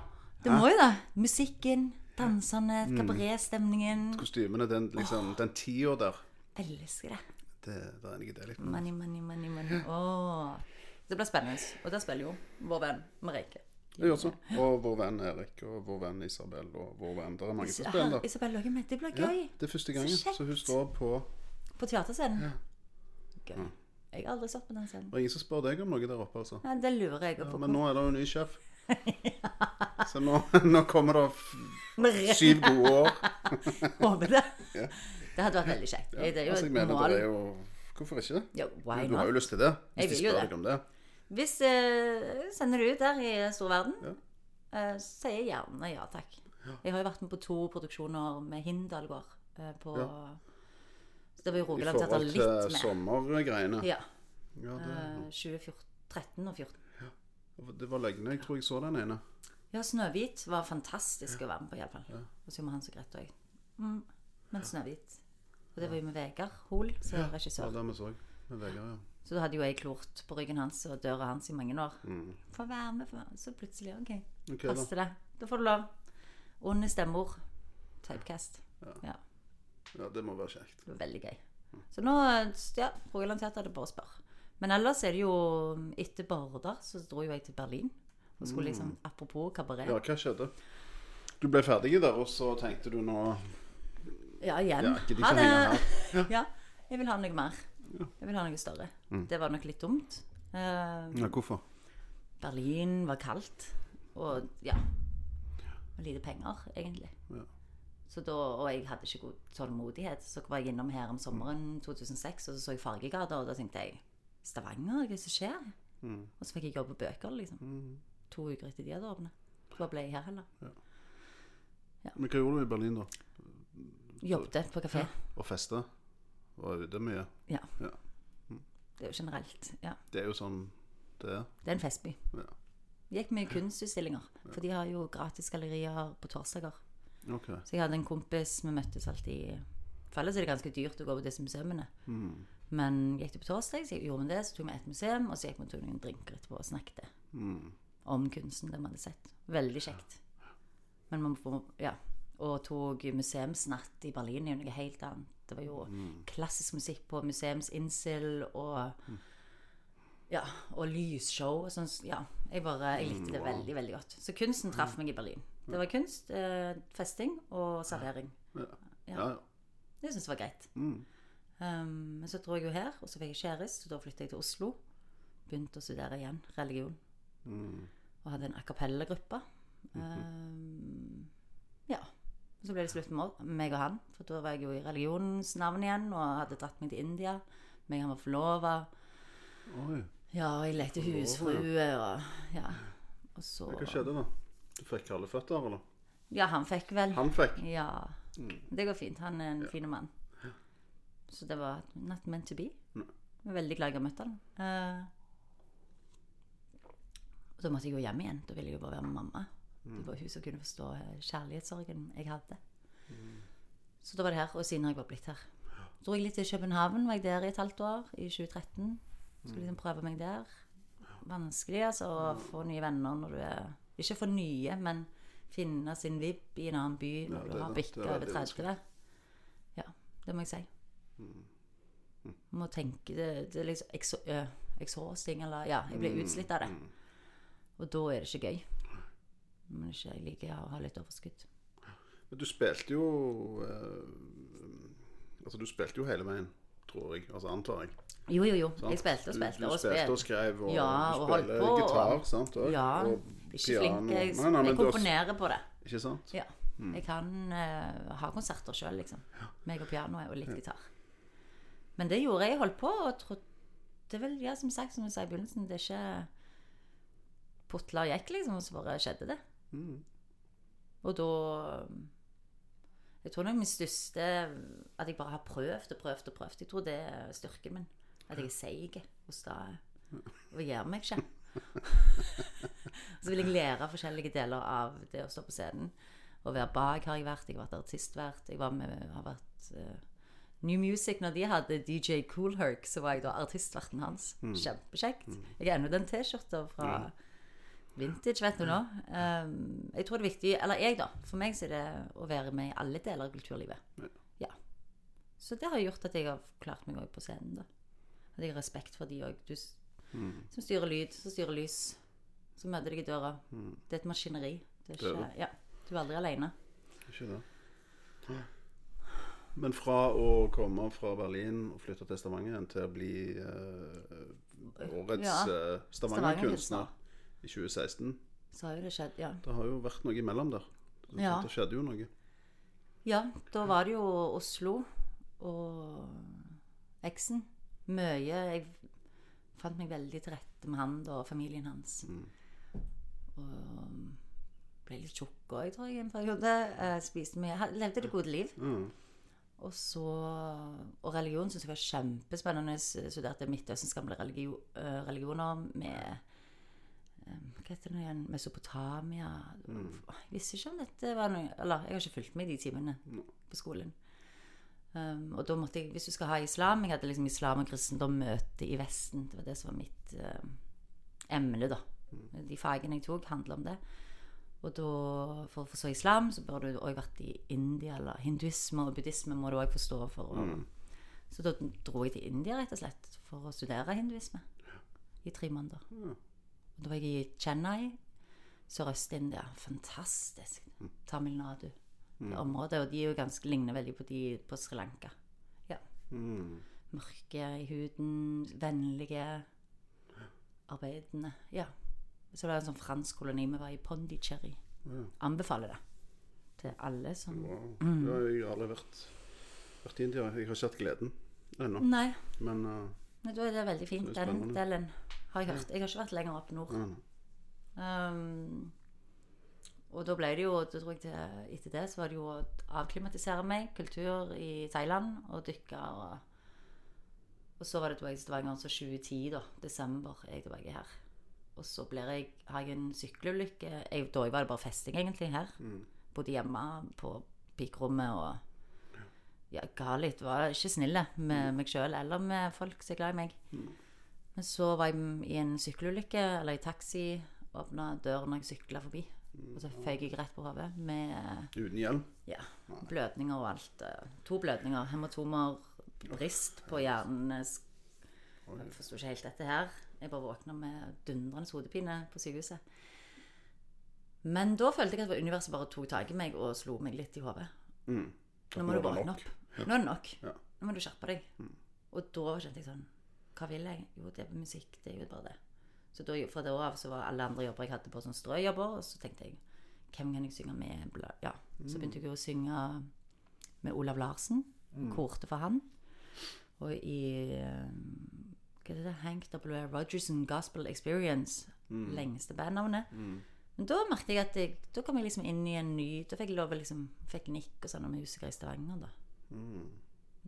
Det må jo det. Musikken, dansene, kabaretstemningen. Kostymene, den, liksom, den tida der. Elsker det. Det, det er det litt. Money, money, money, money. (laughs) Åh. Det blir spennende. Og der spiller jo vår venn Merike. Det gjør så. Og vår venn Erik og vår venn Isabel og vår venn Det er mange som spiller. Isabel lager med. Det blir Ja, gøy. det er første gangen. kjekt. Så hun står på På teaterscenen. Gøy. Jeg har aldri stått på den scenen. Det er ingen som spør deg om noe der oppe, altså. Ja, det lurer jeg på. Men nå er det jo en ny sjef. (laughs) Så nå, nå kommer det syv gode år. (laughs) Håper det. Det hadde vært veldig kjekt. Det er jo Altså, jeg et mål. det er jo Hvorfor ikke? Ja, why Du har jo lyst til det. Jeg Hvis de spør deg om det. Hvis jeg sender du ut der i stor verden, Ja. eh, sier jeg gjerne ja takk. Jeg har jo vært med på to produksjoner med Hindalgård. Eh, på Ja. Så det var jo I Rogaland Teater forhold til sommergreiene. Ja. Ja, det, eh, 2013 og 2014. det var lenge jeg tror jeg så den ene. Ja, 'Snøhvit' var fantastisk å være med på, iallfall. Og så med Hans og Grete òg. Mm. Men 'Snøhvit' Og det var jo med Vegard Hoel som Ja, regissør. det vi så. Med Vegard, ja. Så da hadde jo jeg klort på ryggen hans og døra hans i mange år. Mm. Få være med, for. Så plutselig, OK, okay passer det. Da får du lov. Onde stemmer. Typecast. Ja. ja, det må være kjekt. Det var veldig gøy. Så nå, ja, Rogaland Teater er det bare å spørre. Men ellers er det jo Etter Barda så dro jo jeg til Berlin. Og skulle liksom, apropos kabaret Mm. Ja, hva skjedde? Du ble ferdig der, og så tenkte du nå Ja, igjen. Ja, ha det. (laughs) Ja. Ja, jeg vil ha noe mer. Jeg vil ha noe større. Mm. Det var nok litt dumt. Uh, Ja, hvorfor? Berlin var kaldt, og ja Og lite penger, egentlig. Ja. Så da, og jeg hadde ikke god tålmodighet. Så var jeg innom her om sommeren 2006, og så så jeg Fargegata, og da tenkte jeg Stavanger, hva er det som skjer? Mm. Og så fikk jeg jobb på bøker, liksom. To uker etter de hadde åpnet. Hva ble jeg her heller? Men hva gjorde du i Berlin, da? Jobbet på kafé. Og feste? Var ute mye? Ja. Ja. Det er jo generelt. Ja. Det er jo sånn det er. Det er en festby. Ja. Gikk mye kunstutstillinger, for de har jo gratis gallerier på torsdager. Okay. Så jeg hadde en kompis, vi møttes alltid For ellers er det ganske dyrt å gå på disse museene. Men gikk det på torsdag, så gjorde vi det, så tok vi et museum, og så gikk vi og tok noen drinker etterpå og snakket om kunsten, det vi hadde sett. Veldig kjekt. Men man får, ja. Og tok museumsnatt i Berlin, er jo noe helt annet. Det var jo klassisk musikk på museumsinnsill og ja, og lysshow og sånn. Ja, jeg bare, jeg likte det veldig, veldig godt. Så kunsten traff meg i Berlin. Det var kunst, eh, festing og servering. Ja. Ja. Det syntes jeg var greit. Mm. Um, men så dro jeg jo her, og så fikk jeg kjæreste, og da flyttet jeg til Oslo. Begynte å studere igjen religion. Mm. Og hadde en a cappella-gruppe. Mhm. um, ja. Så ble det slutt med meg og han, for da var jeg jo i religionens navn igjen, og hadde dratt meg til India. Meg og han var forlova. Ja, og jeg lekte husfrue, og ja. Og så Hva skjedde da? Du fikk kalde føtter, eller? Ja, han fikk vel. Han fikk. Ja. Mm. Det går fint. Han er en fin mann. Så det var not meant to be. Jeg er veldig glad jeg har møtt han. Uh, og da måtte jeg jo hjem igjen. Da ville jeg jo bare være med mamma. Mm. Det var hun som kunne forstå eh, kjærlighetssorgen jeg hadde. Så da var det her. Og siden har jeg bare blitt her. Så dro jeg litt til København. Var jeg der i et halvt år i 2013. Skulle liksom prøve meg der. Vanskelig altså å få nye venner når du er Ikke få nye, men finne sin vibb i en annen by når Ja, du har bikka er over veldig 30. Ja, det må jeg si. Må tenke Det, det er liksom exhausting, eller Ja, jeg blir utslitt av det. Og da er det ikke gøy. Men ikke jeg liker å ha litt overskudd. Men du spilte jo eh, Altså, du spilte jo hele veien, tror jeg. Altså, antar jeg. Jo, jo, jo. sant? Jeg spilte og spilte. Du, du spilte og skrev, og Ja, du og spiller og- gitar, sant? Og, Ja. og Ikke flink. Jeg, Nei, nei, jeg har- komponerer på det. Ikke sant? Ja. Jeg kan uh, ha konserter sjøl, liksom. Meg og pianoet og litt gitar. Men det gjorde jeg. Jeg holdt på og trodde Det vel, ja, som sagt, som du sa i begynnelsen, det er ikke putla og gikk, liksom, og så bare skjedde det. Og da Jeg tror nok min største At jeg bare har prøvd og prøvd og prøvd. Jeg tror det er styrken min. At jeg er seig og sta. Og gir meg ikke. (laughs) Så vil jeg lære forskjellige deler av det å stå på scenen. Å være bak har jeg vært. Jeg har vært artistvert. Jeg var med, har vært uh, New Music, når de hadde DJ Coolherc, så var jeg da artistverten hans. Kjempekjekt. Jeg har ennå den T-skjorta fra vintage, vet du nå. Um, jeg tror det er viktig Eller jeg, da. For meg så er det å være med i alle deler av kulturlivet. Ja. Så det har gjort at jeg har klart meg òg på scenen, da. At jeg har respekt for de òg. Du som styrer lyd, som styrer lys. Som møter deg i døra. Det er et maskineri. Det er ikke, ja, du er aldri alene. Ikke det. Men fra å komme fra Berlin og flytte til Stavanger til å bli uh, årets Ja. eh, Stavanger-kunstner i 2016 Så har jo det skjedd, ja. Det har jo vært noe imellom der. Det, Ja. det skjedde jo noe. Ja, da var det jo Oslo og eksen. Mye Jeg fant meg veldig til rette med han og familien hans. Og ble litt tjukk òg, tror jeg, en periode. Eh, spiste mye. Levde det gode liv. Og så Og religion syns jeg var kjempespennende. Jeg studerte Midtøstens gamle religio, eh, religioner med Hva heter det nå igjen? Mesopotamia. Jeg visste ikke om dette var noe Eller jeg har ikke fulgt med i de timene på skolen. Um, og da måtte jeg, hvis du skal ha islam Jeg hadde liksom islam og kristendom møte i Vesten. Det var det som var mitt eh, emne, da. De fagene jeg tok, handla om det. Og da, for å forstå islam, så bør du òg vært i India, eller hinduisme og buddhisme må du òg forstå for å Så da dro jeg til India, rett og slett, for å studere hinduisme i tre måneder. Og da var jeg i Chennai, Sørøst-India. Fantastisk. Tamil Nadu. Det området, og de er jo ganske ligner veldig på de på Sri Lanka. Ja. Mørke i huden, vennlige, arbeidende. Ja. Så det var en sånn fransk koloni. Vi var i Pondicherry. Anbefaler det til alle som Wow. Ja, jeg har aldri vært, vært i India. Jeg har ikke hatt gleden ennå. Nei, Men uh, da er det veldig fint. Det Den delen har jeg hørt. Jeg har ikke vært lenger opp nord. nei. Um, og da ble det jo, da tror jeg til, etter det, så var det jo å avklimatisere meg, kultur i Thailand, og dykke og Og så var det tilbake i Stavanger, så 2010, da, desember, er jeg tilbake her. Og så jeg, har jeg en sykkelulykke. Jeg, da var det bare festing, egentlig, her. Bodde hjemme på pikerommet og ja, ga litt. Var ikke snille med meg sjøl eller med folk som er glad i meg. Men så var jeg i en sykkelulykke, eller i taxi. Åpna døren når jeg sykla forbi. Og så føyk jeg rett på hodet med Uten hjelm. ja, blødninger og alt. To blødninger. Hematomer, brist på hjernen. Jeg forsto ikke helt dette her. Jeg bare våkna med dundrende hodepine på sykehuset. Men da følte jeg at universet bare tok tak i meg og slo meg litt i hodet. Mm. Nå må du våkne opp. Nå er det nok. Ja. Mm. Nå må du skjerpe deg. Og da kjente jeg sånn Hva vil jeg? Jo, det er musikk. Det er jo bare det. Så da, fra da av så var alle andre jobber jeg hadde på sånn strøjobber, og så tenkte jeg hvem kan jeg synge med? Ja. Så begynte jeg å synge med Olav Larsen. Korte for han. Og i Hva er det det? Hank W. Rogerson Gospel Experience. Lengste bandnavnet. Men da merket jeg at jeg, da kom jeg liksom inn i en ny Da fikk jeg lov å liksom Fikk nikk og sånn om musikere i Stavanger, da.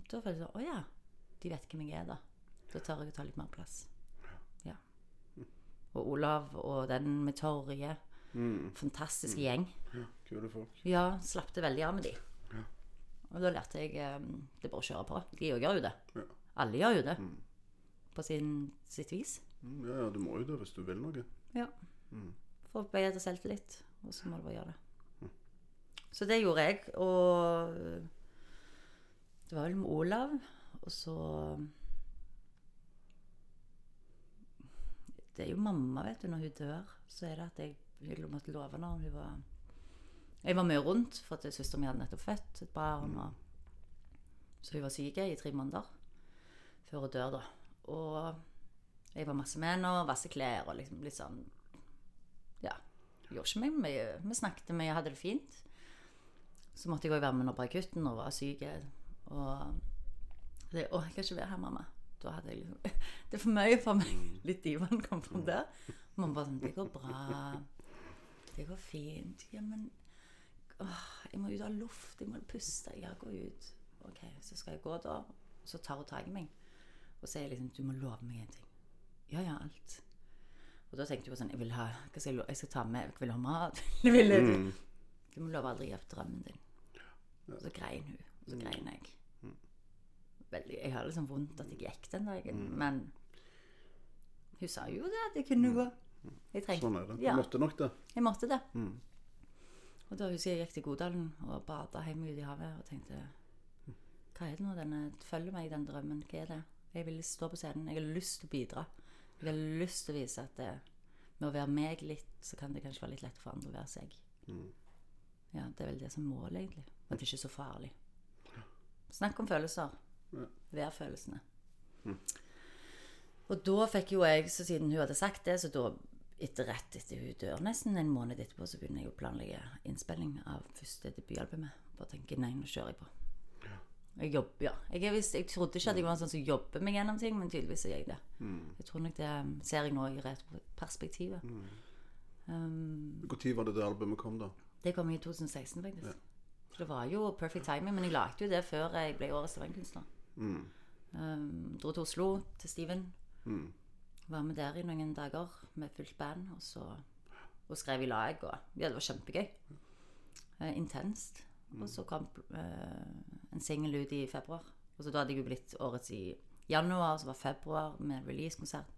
Da følte jeg sånn Å ja. De vet hvem jeg er, da. Da tør jeg å ta litt mer plass. Ja. Og Olav og den med Torje. Fantastisk gjeng. Kule folk. Ja, slappte veldig av med de. Og da lærte jeg um, det er bare å kjøre på. De òg gjør jo det. Ja. Alle gjør jo det. På sin, sitt vis. Mm, Ja, ja, du må jo det hvis du vil noe. Ja. For å bedre selvtillit. Og så må du bare gjøre det. Så det gjorde jeg. Og det var vel med Olav. Og så Det er jo mamma, vet du. Når hun dør, så er det at jeg, hun måtte love når hun var Jeg var med rundt, for at søsteren min hadde nettopp født et barn. Og, så hun var syk i tre måneder før hun dør, da. Og jeg var masse med henne og vasse klær og liksom litt sånn Ja. Gjorde ikke meg mye. Vi snakket mye, hadde det fint. Så måtte jeg òg være med når på akutten og var syk. Og og jeg kan ikke være her, mamma. Da hadde jeg liksom (laughs) Det er for mye for meg. Litt divaen kom fram der. Mamma bare sånn Det går bra. Det går fint. Ja, men åh, jeg må ut av luft. Jeg må puste. Ja, gå ut. OK, så skal jeg gå, da. Så tar hun tak i meg og sier liksom Du må love meg en ting. Ja, ja, alt. Og da tenkte jeg på sånn Jeg vil ha Hva skal jeg, jeg skal ta med Jeg vil ha mat. (laughs) Jeg vil, Du må love aldri å gi opp drømmen din. Og så grein hun. Og så grein jeg. Veldig, jeg har liksom vondt at jeg gikk den dagen, men hun sa jo det, at jeg kunne gå. Jeg trengte Sånn er det. Du Ja, måtte nok det. jeg måtte det. Og da husker jeg jeg gikk til Godalen og bada hjemme ute i havet og tenkte Hva er det nå denne følger meg, den drømmen? Hva er det? Jeg vil stå på scenen. Jeg har lyst til å bidra. Jeg har lyst til å vise at det, med å være meg litt, så kan det kanskje være litt lett for andre å være seg. Ja, det er vel det som er målet, egentlig. At det ikke er så farlig. Snakk om følelser. Vær følelsene. Og da fikk jo jeg, så siden hun hadde sagt det, så da etter rett etter hun dør, nesten en måned etterpå, så begynner jeg å planlegge innspilling av første debutalbumet. Bare tenker nei, nå kjører jeg på. Jeg jobber, ja. Jeg, visst- jeg trodde ikke at jeg var en sånn som jobber meg gjennom ting, men tydeligvis er jeg det. Jeg tror nok det um, ser jeg nå i retroperspektivet. Um, Når var det det albumet kom, da? det kom i 2016, faktisk. Så det var jo perfect timing, men jeg lagde jo det før jeg ble årets stavanger Um, dro til Oslo, til Steven. Var med der i noen dager med fullt band, og så og skrev i lag. Og, ja, det var kjempegøy. Uh, intenst. Og så kom uh, en singel ut i februar. Og så da hadde jeg jo blitt årets i januar, så var februar med releasekonsert.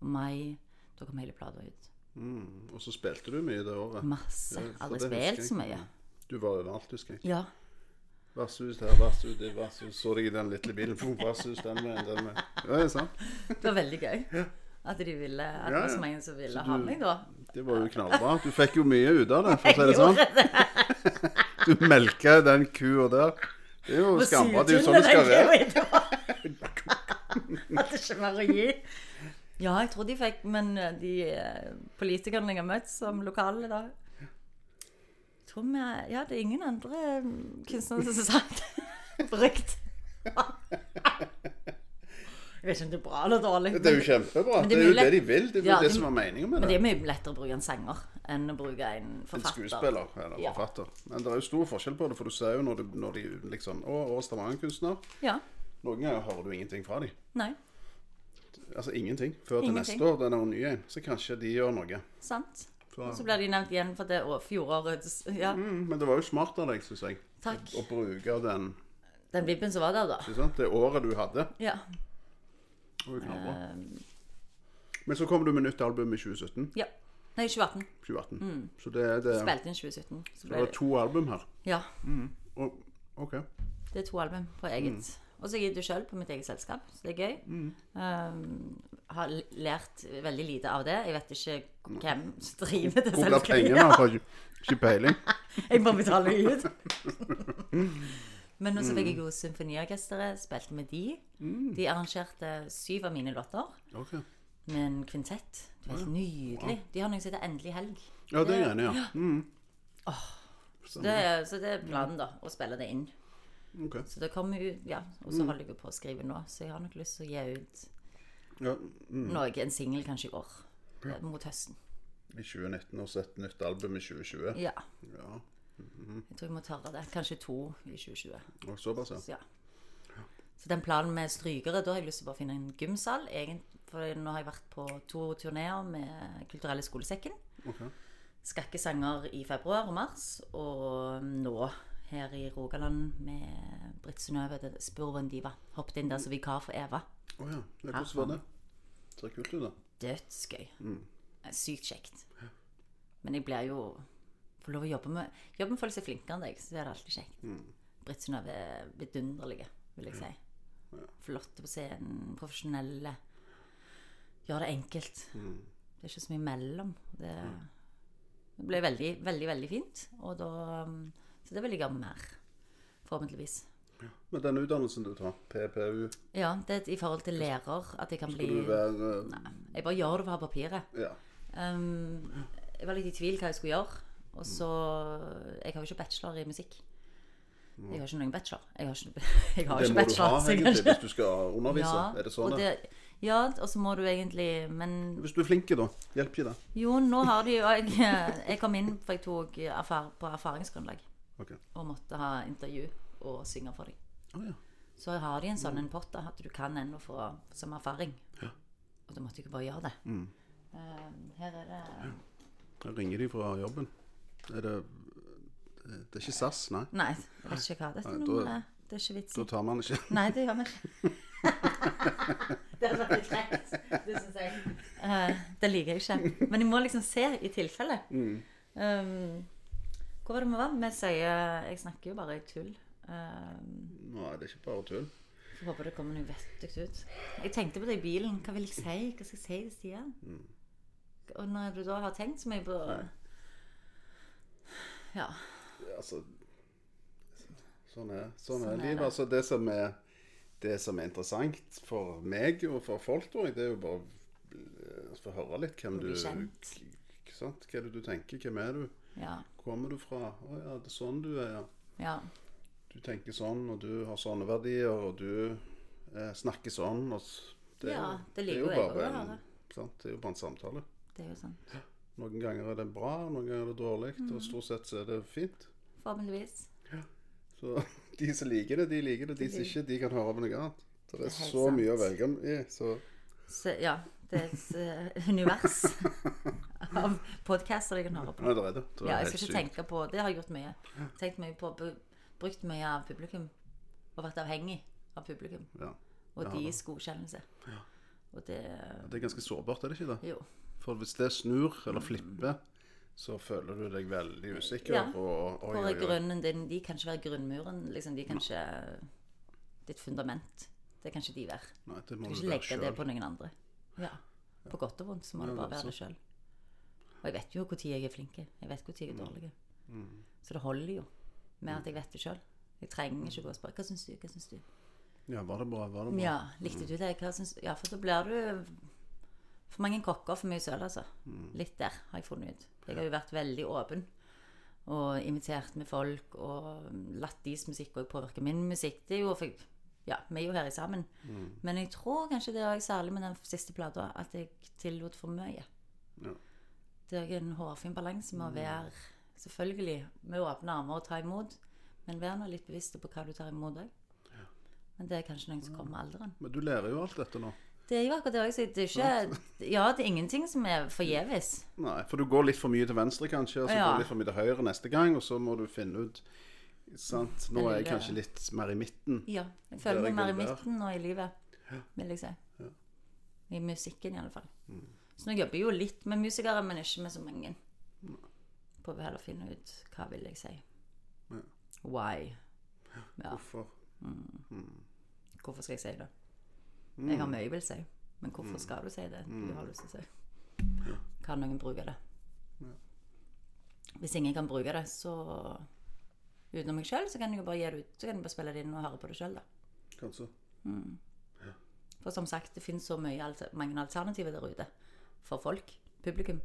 Og mai, da kom hele plata ut. Mm. Og så spilte du mye det året. Masse. Ja, Aldri spilt så mye. Du var overalt, husker jeg. Ja. Vertshus her, versus der, versus Så deg i den lille bilen. Versus den med, den med. Ja, det er sant. Det var veldig gøy. At de ville At det var så mange som ville du, ha meg, da. Det var jo knallbra. Du fikk jo mye ut av det, for å si det sånn. (laughs) Du melka den kua der. Det er jo skambra. Det er jo sånn det skal være. Hadde ikke mer å gi. Ja, jeg tror de fikk, men de eh, politikerne jeg har møtt som lokale da tror vi, Ja, det er ingen andre eh, kunstnere som har sagt. Brukt. Jeg vet ikke om det er bra eller dårlig. Det er jo kjempebra. Det det er jo det de vil. Det er jo Ja, det det- som er meningen med Men det det. er mye lettere å bruke en sanger enn å bruke en forfatter. En skuespiller eller Ja. forfatter. Men det er jo stor forskjell på det, for du ser jo når, du, når de liksom Å, å Stavanger-kunstner. Ja. Noen ganger hører du ingenting fra dem. Nei, Altså ingenting. Før til Ingenting. neste år, Det er ny en. Så kanskje de gjør noe. sant. Så, Og så blir de nevnt igjen for det fjorårets Ja, mm, men det var jo smart av deg, syns jeg. takk. Å bruke den Den vippen som var der, da. Sant? Det året du hadde. Ja. Det var jo. Um, Men så kom du med nytt album i 2017. ja. Nei, 2018. 2018. Så det, er- det, Spilte inn 2017. Så det ble var det, to album her. ja, Og, OK. det er to album på eget. Og så gir du sjøl på mitt eget selskap, så det er gøy. Um, har lært veldig lite av det. Jeg vet ikke hvem som driver det Hvor blir pengene? av? har (laughs) ikke, peiling. Jeg bare betaler ut. (laughs) Men så fikk jeg jo Symfoniorkesteret, spilte med de. De arrangerte syv av mine låter Okay. med en kvintett. Det var helt nydelig. De har noe som heter Endelig helg. Ja, det er jeg enig i. Ja. Mm. Så det, så det er planen, da. Å spille det inn. Okay. Så det kommer ut, ja. Og så holder jeg på å skrive nå, så jeg har nok lyst til å gi ut Ja, mm. noe, en singel kanskje i år. ja. Mot høsten. I 2019 og så et nytt album i 2020. Ja. Ja, Jeg tror jeg må tørre det. Kanskje to i 2020. og såpass, ja. Så, ja. så den planen med strykere, da har jeg lyst til å finne en gymsal. For nå har jeg vært på to turneer med Kulturelle skolesekken. Ok. Skakkesanger i februar og mars. Og nå her i Rogaland med Britt Synnøve, er Spurven Diva. Hoppet inn der som vikar for Eva. Å ja. ja. Hvordan var det? Ser kult ut, da. Dødsgøy. Mm. Sykt kjekt. Men jeg blir jo Får lov å jobbe med Jobbe med folk som er flinkere enn deg, så er det alltid kjekt. Britt Synnøve er vidunderlig, vil jeg si. Flotte på scenen, profesjonelle. Gjør det enkelt. Det er ikke så mye mellom. Det, det ble veldig, veldig, veldig fint. Og da um, Så det vil gjøre mer. Forhåpentligvis. Men den utdannelsen du tar, PPU, Ja, det er i forhold til lærer at jeg kan bli skal du være Nei, Jeg bare gjør det for å ha papiret. Ja. Um, jeg var litt i tvil hva jeg skulle gjøre. Og så Jeg har jo ikke bachelor i musikk. Jeg har ikke noen bachelor. Jeg har ikke, (laughs) jeg har Det ikke må du ha, egentlig, hvis du skal undervise. er det sånn? og det, ja, og så må du egentlig Men Hvis du er flink, da. Hjelper de deg? jo, nå har de jo Jeg, (laughs) jeg kom inn for jeg tok erfar, på erfaringsgrunnlag Ok. og måtte ha intervju og synge for dem. Oh, ja. Så har de en sånn en pott at du kan ennå få som erfaring. Og da måtte jeg bare gjøre det. Mm. Uh, her er det her ringer de fra jobben. Er det Det er ikke SAS, nei? Nei, jeg vet ikke hva dette Nei, nummeret er. Det er ikke vits Da tar man ikke Nei, det gjør vi ikke. (laughs) det hadde vært greit det syns jeg. Uh, det liker jeg ikke. Men jeg må liksom se i tilfelle. Mm. Um, hvor var det vi var? Vi sier Jeg snakker jo bare i tull. Um, Nei, det er ikke bare tull. jeg håper det kommer noe vettug ut. Jeg tenkte på det i bilen. Hva vil jeg si? Hva skal jeg si til Stian? Mm. Og når du da har tenkt så mye på Ja. Altså Sånn er, sånn Sånn er livet. det. Altså, det som er det som er interessant for meg og for folk, tror jeg, det er jo bare å få høre litt hvem du sant? Hva er det du tenker? Hvem er du? Ja. Kommer du fra? Å ja, det er sånn du er, ja. ja. Du tenker sånn, og du har sånne verdier, og du eh, snakker sånn. Det, er Ja, jo- det er liker jo jo jeg bare høre. sant? Det er jo bare en samtale. Det er jo sant. Noen ganger er det bra, noen ganger er det dårlig, Mm. og stort sett så er det fint. Forhåpentligvis. Så (laughs) de som liker det, de liker det. De som ikke, de kan høre på noe annet. Det er er så så mye å velge i. Så Så, ja, det er et eh, univers av podcaster jeg kan høre på. Nei, det Ja, jeg skal ikke tenke på Det har jeg gjort mye. Tenkt mye på Brukt mye av publikum. Og vært avhengig av publikum. Ja. Og Ja, deres godkjennelse. Og det Det er ganske sårbart, er det ikke det? Jo. For hvis det snur eller flipper, så føler du deg veldig usikker. Ja. Og, oi, Hvor er grunnen din? De kan ikke være grunnmuren. Liksom, de kan ikke Ditt fundament. Det kan ikke de være. Nei, det må Du kan ikke legge det på noen andre. Ja. På godt og vondt så må Ja, det bare være det sjøl. Og jeg vet jo når jeg er flink. Jeg vet når jeg er dårlig. Mm. Så det holder jo med at jeg vet det sjøl. Jeg trenger ikke gå og spørre hva syns du. Hva syns du? Ja, var det bra? Var det bra? Ja, likte du det? Hva syns Ja, for da blir du For mange kokker, for mye søl, altså. Litt der, har jeg funnet ut. Jeg har jo vært veldig åpen. Og invitert med folk og latt deres musikk òg påvirke min musikk. Det er jo for Ja, vi er jo her sammen. Men jeg tror kanskje det er særlig med den siste plata at jeg tillot for mye. Ja. Det er en hårfin balanse med å være Selvfølgelig med åpne armer og ta imot, men vær nå litt bevisst på hva du tar imot òg. Men det er kanskje noe som kommer med alderen. Men du lærer jo alt dette nå. Det er jo akkurat det òg. Det er ikke Ja, det er ingenting som er forgjeves. Nei, for du går litt for mye til venstre kanskje, og så Ja. går du litt for mye til høyre neste gang, og så må du finne ut Sant? Nå er jeg kanskje litt mer i midten. Ja. Jeg føler meg mer i midten nå i livet, vil jeg si. I musikken, i alle fall. Så nå jobber jeg jo litt med musikere, men ikke med så mange. Prøver heller å finne ut hva vil jeg si. Why. Ja, Hvorfor? hvorfor skal jeg si det? Jeg har mye jeg vil si, men hvorfor skal du si det du har lyst til å si? Kan noen bruke det? Hvis ingen kan bruke det, så utenom meg sjøl, så kan jeg jo bare gi det ut. Så kan jeg bare spille det inn og høre på det sjøl, da. Kanskje. For som sagt, det finnes så mye, mange alternativer der ute for folk, publikum.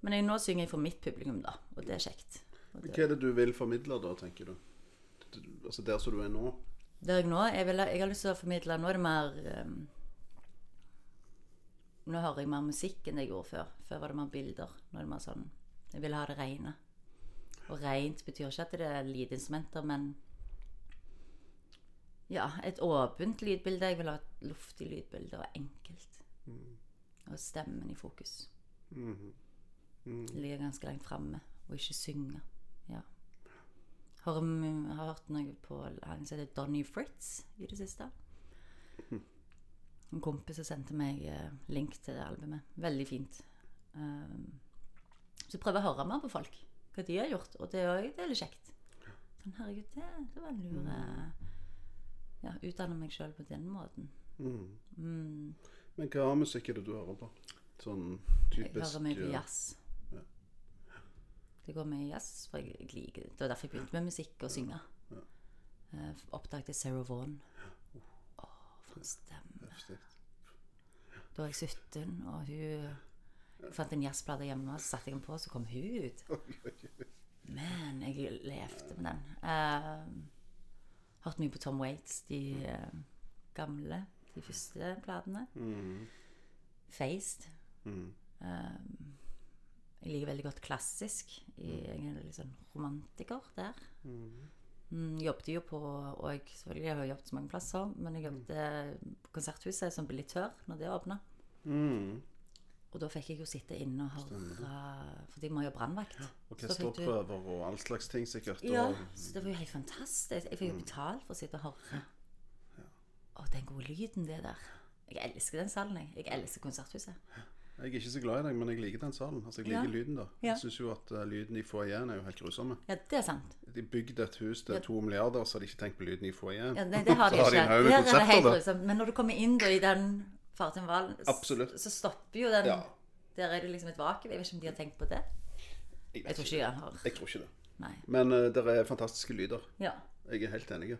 Men jeg, nå synger jeg for mitt publikum, da, og det er kjekt. Det, Hva er det du vil formidle, da, tenker du? Du- Altså der som du er nå? der jeg nå, jeg, vil, jeg har lyst til å formidle Nå er det mer um, Nå hører jeg mer musikk enn det jeg gjorde før. Før var det mer bilder. Nå er det mer sånn Jeg vil ha det rene. Og rent betyr ikke at det er lite instrumenter, men Ja, et åpent lydbilde. Jeg vil ha et luftig lydbilde og enkelt. Og stemmen i fokus. Ligger ganske langt framme, og ikke synge. Ja. Har, har hørt noe på han som heter Donny Fritz i det siste. En kompis som sendte meg eh, link til det albumet. Veldig fint. Um, så jeg å høre mer på folk, hva de har gjort. Og det er er litt kjekt. Men herregud, det, det var en lur eh, Ja, utdanne meg sjøl på den måten. Men hva musikk er det du hører på? Sånn Jeg hører mye på eh, jazz. Det går mye jazz, for jeg, liker det. Det var derfor jeg begynte med musikk og synge. Uh, oppdaget Sarah Vaughan. Å, for en stemme. Da var jeg 17, og hun Jeg fant en jazzplate hjemme, så satte jeg den på, så kom hun ut. Men jeg levde med den. Uh, hørt mye på Tom Waits, de uh, gamle, de første platene. Faced. Um, jeg liker veldig godt klassisk. Jeg jeg er litt sånn romantiker der. Mm, jobbet jo på Og jeg, selvfølgelig har jeg jobbet så mange plasser, men jeg jobbet på Konserthuset som billitør når det åpna. Og da fikk jeg jo sitte inne og høre For de må jo ha brannvakt. Fikk Orkesterprøver og all slags ting, sikkert. ja, Og, så det var jo helt fantastisk. Jeg fikk jo betalt for å sitte og høre. Å, den gode lyden, det der. Jeg elsker den salen, jeg. Jeg elsker Konserthuset. jeg er ikke så glad i deg, men jeg liker den salen. Altså, jeg Ja. liker lyden, da. Ja. Jeg syns jo at uh, lyden i foajeen er jo helt grusomme. Ja, det er sant. De bygde et hus til Ja. to milliarder, så har de ikke tenkt på lyden i foajeen. Ja, nei, det har de (laughs) ikke. de med er helt grusomt. Men når du kommer inn da i den Fartøyvalen, hval, så stopper jo den Ja. Der er det liksom et vakuum. Jeg vet ikke om de har tenkt på det. Jeg, Jeg tror ikke jeg har Jeg tror ikke det. Nei. Men uh, det er fantastiske lyder. Ja. Jeg er helt enig.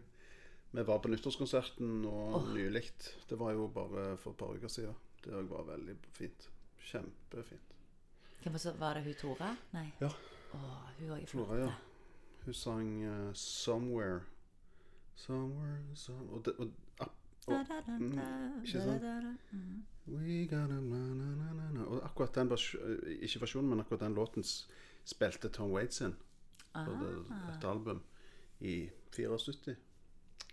Vi var på nyttårskonserten og nylig. Det var jo bare for et par uker siden. Det òg var veldig fint. Kjempefint. Var, var det hun Tora? Nei. Ja. Oh, hun òg er flott. Ja. Hun sang uh, 'Somewhere'. Somewhere, somewhere. Og, det, og, ikke sant? Og akkurat den eh, Ikke versjonen, men akkurat den låten spilte Tom Waits inn på et album i 74.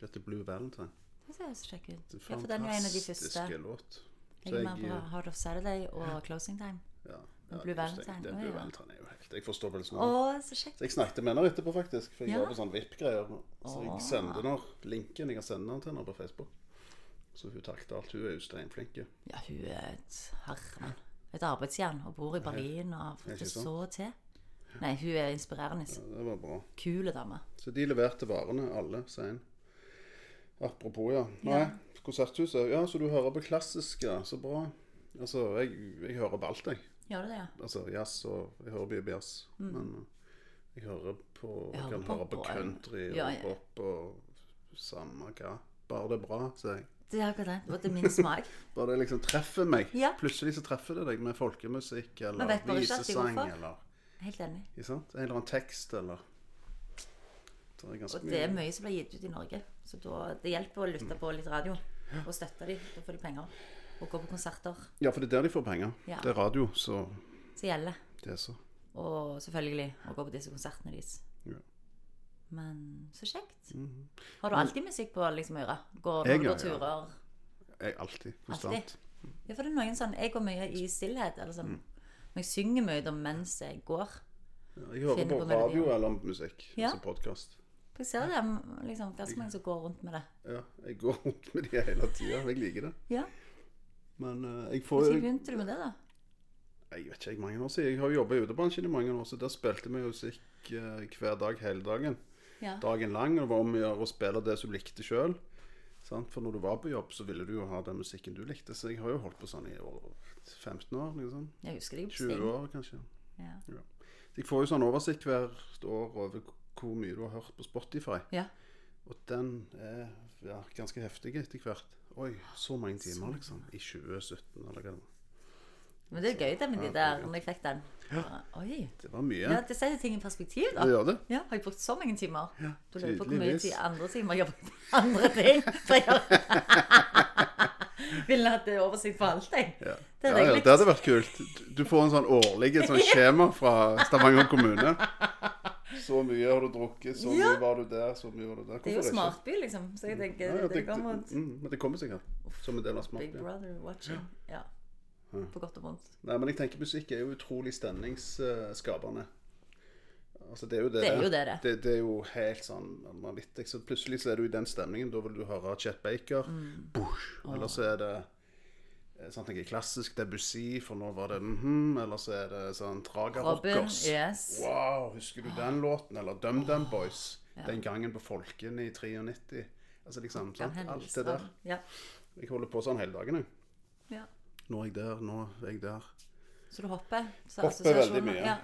Dette Blue Valentine. Det ser så kjekk ut. Ja, for den er en av de første. Låt. Jeg er med på Hard of Saturday og Closing Time. ja, ja, Blue. Valentine. Det Blue. Valentine er jo helt Jeg forstår vel sånn Å, så kjekt. Så jeg snakket med henne etterpå, faktisk. For jeg Ja. var på sånn VIP-greier. Så jeg sender nå linken. Jeg kan sende den til henne på Facebook. Så hun takket alt. Hun er jo steinflink. Ja, hun er et herremann. Et arbeidsjern og bor i Berlin og har fått det så til. Nei, hun er inspirerende. Ja, det var bra. Kule dame. Så de leverte varene, alle, sier en. Apropos, ja. Nei, Ja. Konserthuset. Ja, så du hører på klassiske. Så bra. Altså, jeg, jeg hører på alt, jeg. Gjør du det, ja? Altså jazz og Jeg hører mye på jazz. Men uh, jeg hører på Mm. Jeg Jeg kan høre på country og Ja, ja. pop og samme hva. Bare det er bra, sier jeg. Det er akkurat det. Det var til min smak. (laughs) Bare det liksom treffer meg. Ja. Plutselig så treffer det deg med folkemusikk eller visesang eller Helt enig. ikke sant? En eller annen tekst eller Det Og det er mye som blir gitt ut i Norge. Så da, det hjelper å lytte på litt radio og støtte dem. Da får de penger. Og gå på konserter. Ja, for det er der de får penger. Ja. Det er radio, så Så gjelder. det er så. Og selvfølgelig å gå på disse konsertene deres. Ja. Men så kjekt. Har du alltid musikk på liksom øret? Går du på ja, ja. turer? Jeg alltid. Konstant. Ja, for det er noen sånn Jeg går mye i stillhet. Eller Mm. sånn. Men jeg synger mye mens jeg går. Jeg hører på på radio eller musikk, Ja. altså podkast. Jeg ser det liksom, ganske mange som går rundt med det. Ja, jeg går rundt med det hele tida. Jeg liker det. Ja, Men uh, jeg får Når begynte du med det, da? Jeg vet ikke, jeg mange år siden. Jeg har jobba i utebransjen i mange år, så der spilte vi musikk uh, hver dag hele dagen. Ja. Dagen lang. Og det var om å gjøre å spille det som du likte sjøl. For når du var på jobb, så ville du jo ha den musikken du likte. Så jeg har jo holdt på sånn i år, 15 år. liksom. Jeg husker det på 20 år, kanskje. Ja. Ja. Så jeg får jo sånn oversikt hvert år over hvor mye du har hørt på Spotify. ja. Og den er ja, ganske heftig etter hvert. Oi, så mange timer, liksom. I 2017, eller hva det var. Men det er gøy det med de der, er når jeg fikk den. Oi. Det var mye. Ja, det setter ting i perspektiv, da. Det gjør det. Ja, har jeg brukt så mange timer? Ja, du lurer på hvor mye tid andre timer jeg har brukt på andre ting. (laughs) For jeg (laughs) Ville hatt oversikt på alt, jeg. Ja. Det Ja, ja, det hadde vært kult. Du får en sånn årlig sånn (laughs) skjema fra Stavanger kommune. Så mye har du drukket, så mye var du der, så mye var du der. Hvorfor Det er jo smartby, liksom. Så jeg tenker Ja, ja, det, det, kommer mm, men det kommer sikkert som en del av Big. Brother watching. Ja. På godt og vondt. Nei, men jeg tenker musikk er jo utrolig stemningsskapende. Altså, det er jo det. Det er jo det, det. Det, det er jo helt sånn vanvittig. Så plutselig så er du i den stemningen. Da vil du høre Chet Baker. Mm. Bush. Eller så er det sånn tenker jeg, klassisk Debussy, for nå var det mhm. Eller så er det sånn Traga Robin, Rockers. yes. Wow, husker du den låten? Eller Dum Dum Boys. Den gangen på Folken i 93. Altså liksom, sant? Alt det der. Ja. Jeg holder på sånn hele dagen, jeg. ja. Nå er jeg der, nå er jeg der. Så du hopper? Så Hopper veldig mye. Ja.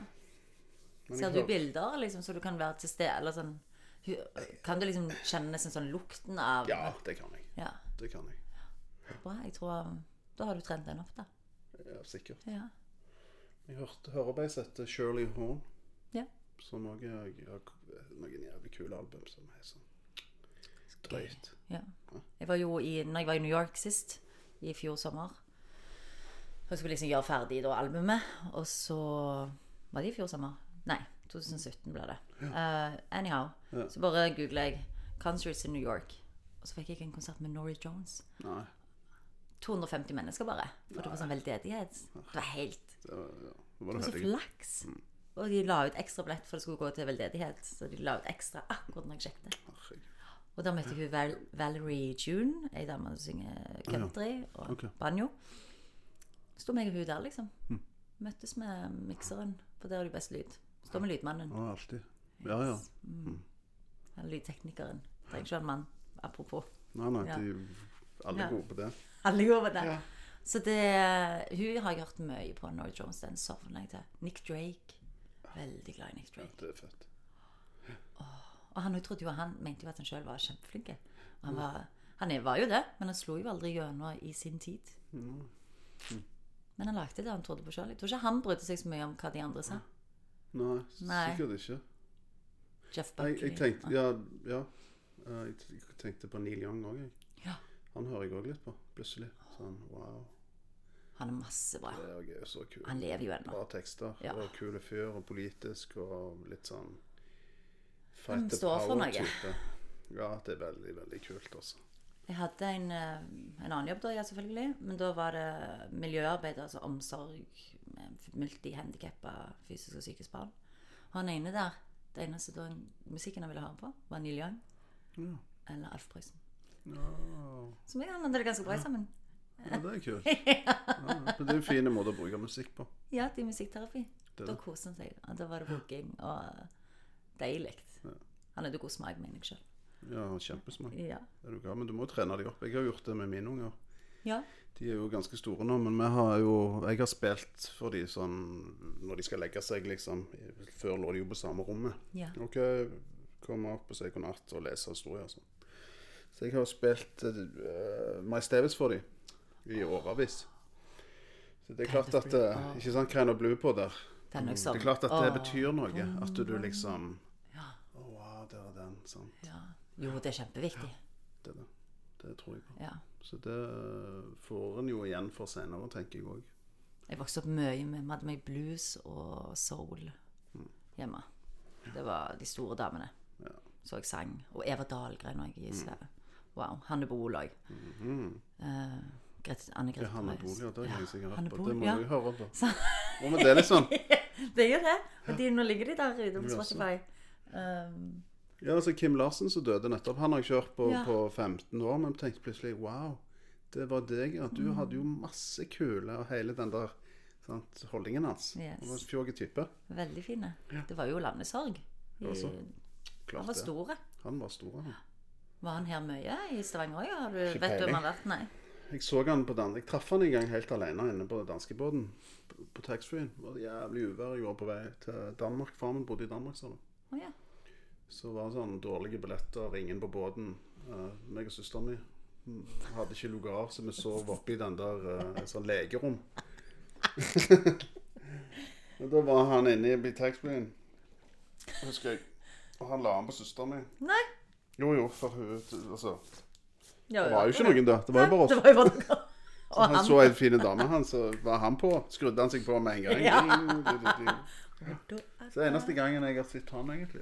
Ser du bilder, liksom, så du kan være til stede? Eller sånn Kan du liksom kjenne nesten sånn lukten av Ja, det kan jeg. Ja. Det kan jeg. Bra. Jeg tror um, Da har du trent den opp, da. Ja, sikkert. Ja. Jeg hørte hører på ei som heter Shirley Horn. ja. Som også har noen jævlig kule album som er sånn drøyt. ja. Jeg var jo i Når jeg var i New York sist, i fjor sommer Jeg skulle liksom gjøre ferdig da albumet, og så Var det i fjor sommer? Nei, 2017 ble det. Uh, anyhow, så bare googla jeg 'Concerts in New York', og så fikk jeg en konsert med Norrie Jones. Nei. 250 mennesker bare. For det var sånn veldedighet. Det var helt Det var, ja. Det var Det var så flaks. flaks. Og de la ut ekstra billett for det skulle gå til veldedighet. Så de la ut ekstra akkurat når jeg sjekket. Og da møtte jeg hun Val Valerie June, ei dame som synger country og Ok. banjo. Sto meg og hun der, liksom. Møttes med mikseren, for der er det best lyd. Står med lydmannen. Ja, alltid. Ja, ja. Eller lydteknikeren. Trenger ikke være en mann. Apropos. Nei, nei, Ja. de alle er gode på det. Alle er gode på det. Ja. Så det Hun har jeg hørt mye på. Norrie Jones. Den sovner jeg til. Nick Drake. Veldig glad i Nick Drake. Ja, Det er fett. Og han, trodde jo, han mente jo at han sjøl var kjempeflink. Han, var, han var jo det, men han slo jo aldri gjennom i sin tid. Men han lagde det han trodde på sjøl. Jeg tror ikke han brydde seg så mye om hva de andre sa. Nei, Nei. sikkert ikke. Jeff Jeg, Buckley. jeg tenkte Ja, ja. Eh, Jeg t- jeg tenkte på Neil Young òg, jeg. Ja. Han hører jeg òg litt på, plutselig. Sånn wow. Han er masse bra. Det er jo så kul. Han lever jo ennå. Bra tekster. Ja. Og kule fyr, og politisk, og litt sånn Han fight the står for noe. power-type. Ja, det er veldig, veldig kult, altså. Jeg hadde en, eh, en annen jobb da, ja, selvfølgelig. Men da var det miljøarbeid, altså omsorg med multihandikappa fysisk og psykisk barn. Og han ene der, det eneste da musikken han ville høre på, var Neil Young eller Alf Prøysen. Ja, Så vi hadde det ganske bra sammen. ja det er kult. (laughs) Ja, men det er en fin måte å bruke musikk på. Ja, det er musikkterapi. Det Da koser han seg. Da var det hogging og deilig. Han hadde god smak, mener jeg sjøl. Ja, kjempesmak. Ja. Det er du gal, men du må trene dem opp. Jeg har gjort det med mine unger. ja. De er jo ganske store nå, men vi har jo Jeg har spilt for de sånn når de skal legge seg, liksom. Før lå de jo på samme rommet. Ja. OK, komme opp og si god natt og lese historier og sånn. Så jeg har spilt uh, Davis for dem i årevis. Så det er klart at uh, Ikke sant, Krein og Blue på der. Det er Det sånn. er klart at det betyr noe. At du liksom Ja. oh, wow, der er den. Sant. ja. Jo, det er kjempeviktig. Det, er det. det tror jeg på. Ja. Så det får en jo igjen for senere, tenker jeg òg. Jeg vokste opp mye med Vi hadde mye blues og soul hjemme. Det var de store damene. Ja. Så jeg sang. Og Eva Dahlgren òg Sverige. Wow. Hanne Bol òg. Eh, Grete- Anne Grete Hanne. Bol, ja, det har jeg sikkert hørt på. Det må ja. jeg høre på. Å, med det liksom? sånn (laughs) Det er jo det. Og de, nå ligger de der ute på Spotify. Um, Ja, altså Kim Larsen som døde nettopp, han har jeg kjørt på Ja. på 15 år, men tenkte plutselig wow, det var deg, ja. Mm. Du hadde jo masse kule og hele den der sant, holdningen hans. Yes. Han var en fjåg type. veldig fine. Det var jo landesorg. I, Også. han var stor. Han var stor, han. Var han her mye i Stavanger òg? Har du Ikke vet du om han har vært Nei. Jeg så han på den. Jeg traff han en gang helt alene inne på danskebåten på- på taxfree-en. Det var jævlig uvær. Jeg var på vei til Danmark. Far min bodde i Danmark, sa du. Å ja. Så var det sånn dårlige billetter, ingen på båten. Uh, meg og søsteren min mm, hadde ikke lugar, så vi sov oppe i den der uh, sånn legerom. (laughs) Da var han inne i taxfree-en, husker jeg. Og han la an på søsteren min. Nei. Jo, jo, for hun Altså, Ja, det var jo ikke noen da. Det var jo bare oss. Det var jo bare dere. (laughs) Så han han så en fin dame, han, så var han på. Skrudde han seg på med en gang. Ja. Så eneste gangen jeg har sett han, egentlig.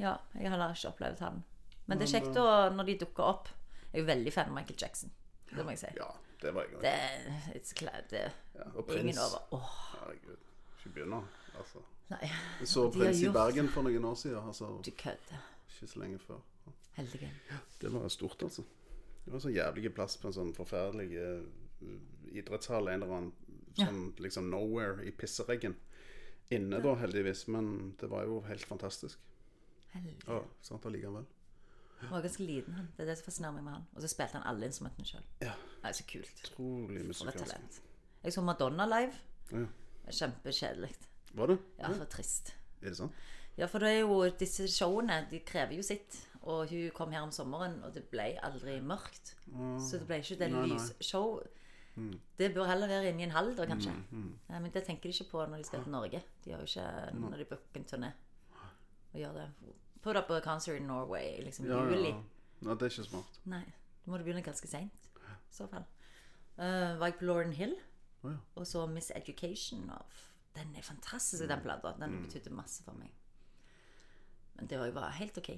Ja, jeg har heller ikke opplevd han. Men det er kjekt å, når de dukker opp. Jeg er jo veldig fan av Michael Jackson. Det må jeg si. Ja, det var jeg òg. Det, it's cla- det Ja, og Prins. ingen over. Åh, Herregud. Ikke begynne. Altså. nei. Jeg så Prins i Bergen for noen år siden. Altså, Du kødder. ikke så lenge før. Heldige. Det var stort, altså. Det var så jævlig plass på en sånn forferdelig eh, idrettshall. En eller annen sånn liksom nowhere i pissereggen. Inne da, heldigvis. Men det var jo helt fantastisk. Heldige. Ja, sant allikevel. Han var ganske liten, han. Det er det som fascinerer meg med han. Og så spilte han alle instrumentene sjøl. Ja. Det er så kult. Utrolig musikalsk. Jeg så Madonna live. Ja. Kjempekjedelig. Var det? Ja, for trist. Er det sant? Ja, for det er jo disse showene, de krever jo sitt. Og hun kom her om sommeren, og det ble aldri mørkt. Så det ble ikke det lysshow. Mm. Det bør heller være inni en hall, da, kanskje. Ja, men det tenker de ikke på når de skal til Norge. De har jo ikke når de booker en turné. Og gjøre det. Put up a concert in Norway liksom Ja, ja, juli. ja. Nei, det er ikke smart. Nei, du begynne ganske seint. I så fall. Uh, var jeg på Lauren Hill, oh, ja. og så Miss Education. Of. den er fantastisk, den plata. Den betydde masse for meg. Men det var jo bare helt OK.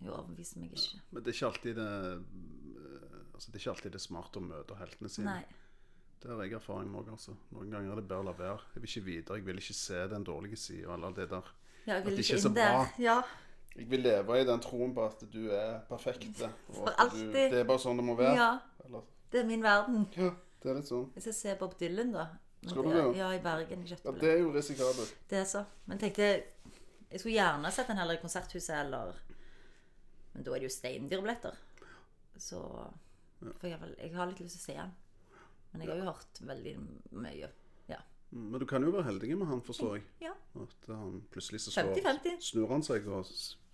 Hun overbeviste meg ikke. Men det er ikke alltid det eh, Altså, det er ikke alltid det er smart å møte heltene sine. Nei. Det har jeg erfaring med òg, altså. Noen ganger er det bedre å la være. Jeg vil ikke videre, jeg vil ikke se den dårlige sida og alt det der. Ja, jeg At vil det ikke er så bra. Ja. Jeg vil leve i den troen på at du er perfekt. Og For at du, alltid. det er bare sånn det må være. ja. Eller, Det er min verden. ja, det er litt sånn. Jeg ser Bob Dylan, da. Skal du det? Ja, i Bergen. i Ja, Kjøttbullen. det er jo risikabelt. Det er så. Men jeg tenkte Jeg skulle gjerne sett den heller i Konserthuset eller Men da er det jo steindyrbilletter. Så For jeg, har vel, jeg har litt lyst til å se den. Men jeg har jo hørt veldig mye. Ja. Mm, Men du kan jo være heldig med han, forstår jeg. ja At han plutselig så slår, 50-50. snur han seg og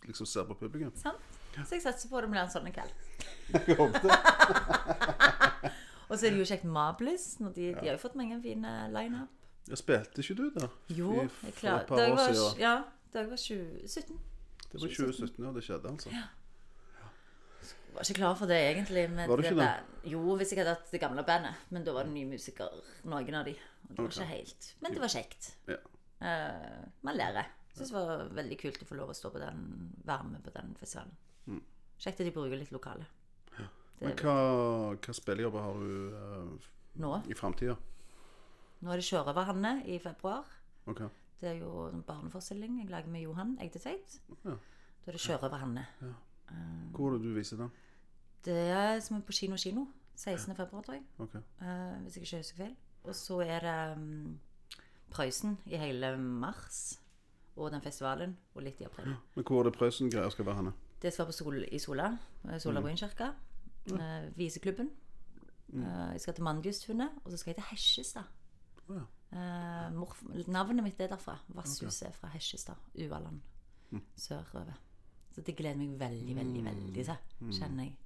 liksom ser på publikum. sant? Så jeg satser på det blir en sånn en kveld. (laughs) Jeg håper det. (laughs) Og så er det jo kjekt Mablis. Når de, de har jo fått mange fine line-up. Ja, spilte ikke du der? Jo, jeg et Da jeg var, siden. ja, da jeg var 2017. Det var 2017, ja. Det skjedde, altså. Jeg var ikke klar for det egentlig. Med Var du ikke det? Jo, hvis jeg hadde hatt det gamle bandet. Men da var det nye musikere, noen av de. Og det var ikke helt Men det var kjekt. Ja. Eh, man lærer. Jeg syns det var veldig kult å få lov å stå på den, være med på den festivalen. Mm. Kjekt at de bruker litt lokale. Men hva, hva spillejobber har du uh, Nå, i framtida? nå er det Sjørøverhanne i februar. Okay. Det er jo en barneforestilling jeg lager med Johan Egdetveit. Ja. Da er det Sjørøverhanne. Hvor er det du viser den? Det er som på Kino Kino. 16. februar, tror jeg. Okay. Uh, hvis jeg ikke husker feil. Og så er det um, Prøysen i hele mars. Og den festivalen. Og litt i april. Men hvor er det Prøysen-greier skal være henne? Det skal være på Sol, i Sola. eh, Sola Brynkirke. Eh, viseklubben. Eh, jeg skal til Mandjustunet. Og så skal jeg til Hesjestad. Ja. Navnet mitt er derfra. Vasshuset er fra Hesjestad. Uvaland. Sørover. Så det gleder meg veldig, veldig, veldig til. Kjenner jeg.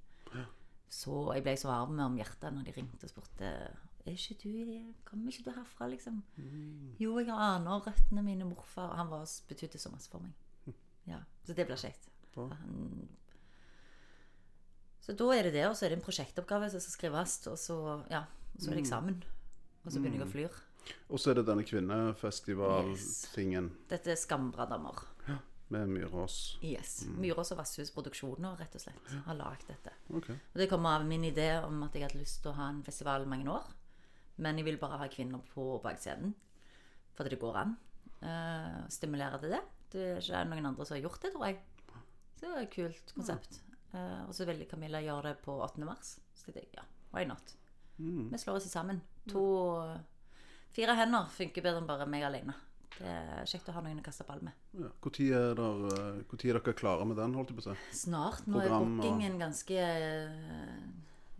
Så jeg ble så varm om hjertet når de ringte og spurte er ikke du, Kommer ikke du herfra, liksom? Jo, jeg aner røttene mine, morfar. Han var, betydde så masse for meg. (laughs) Ja, Så det blir kjekt. Han, så da er det det, og så er det en prosjektoppgave som skal skrives, og så, ja, og så er det eksamen. Og så begynner jeg å flyr. Og så er det denne kvinnefestival-tingen Dette er Skambradammer. med Myrås. Yes. Myrås og Vasshus Produksjoner, rett og slett, har lagd dette. Okay. Og det kommer av min idé om at jeg hadde lyst til å ha en festival mange år. Men jeg vil bare ha kvinner på bakscenen. fordi det går an. Uh, stimulere til det. Det er ikke noen andre som har gjort det, tror jeg. Så det er et kult konsept. Uh, og så ville Camilla gjøre det på 8. mars. Så tenkte jeg ja, why not? Vi slår oss sammen. To Fire hender funker bedre enn bare meg alene. Det er kjekt å ha noen å kaste ball med. Ja. Hvor tid er, der, eh, hvor tid er dere klare med den, holdt jeg på å si? Snart. Nå er Program bookingen ganske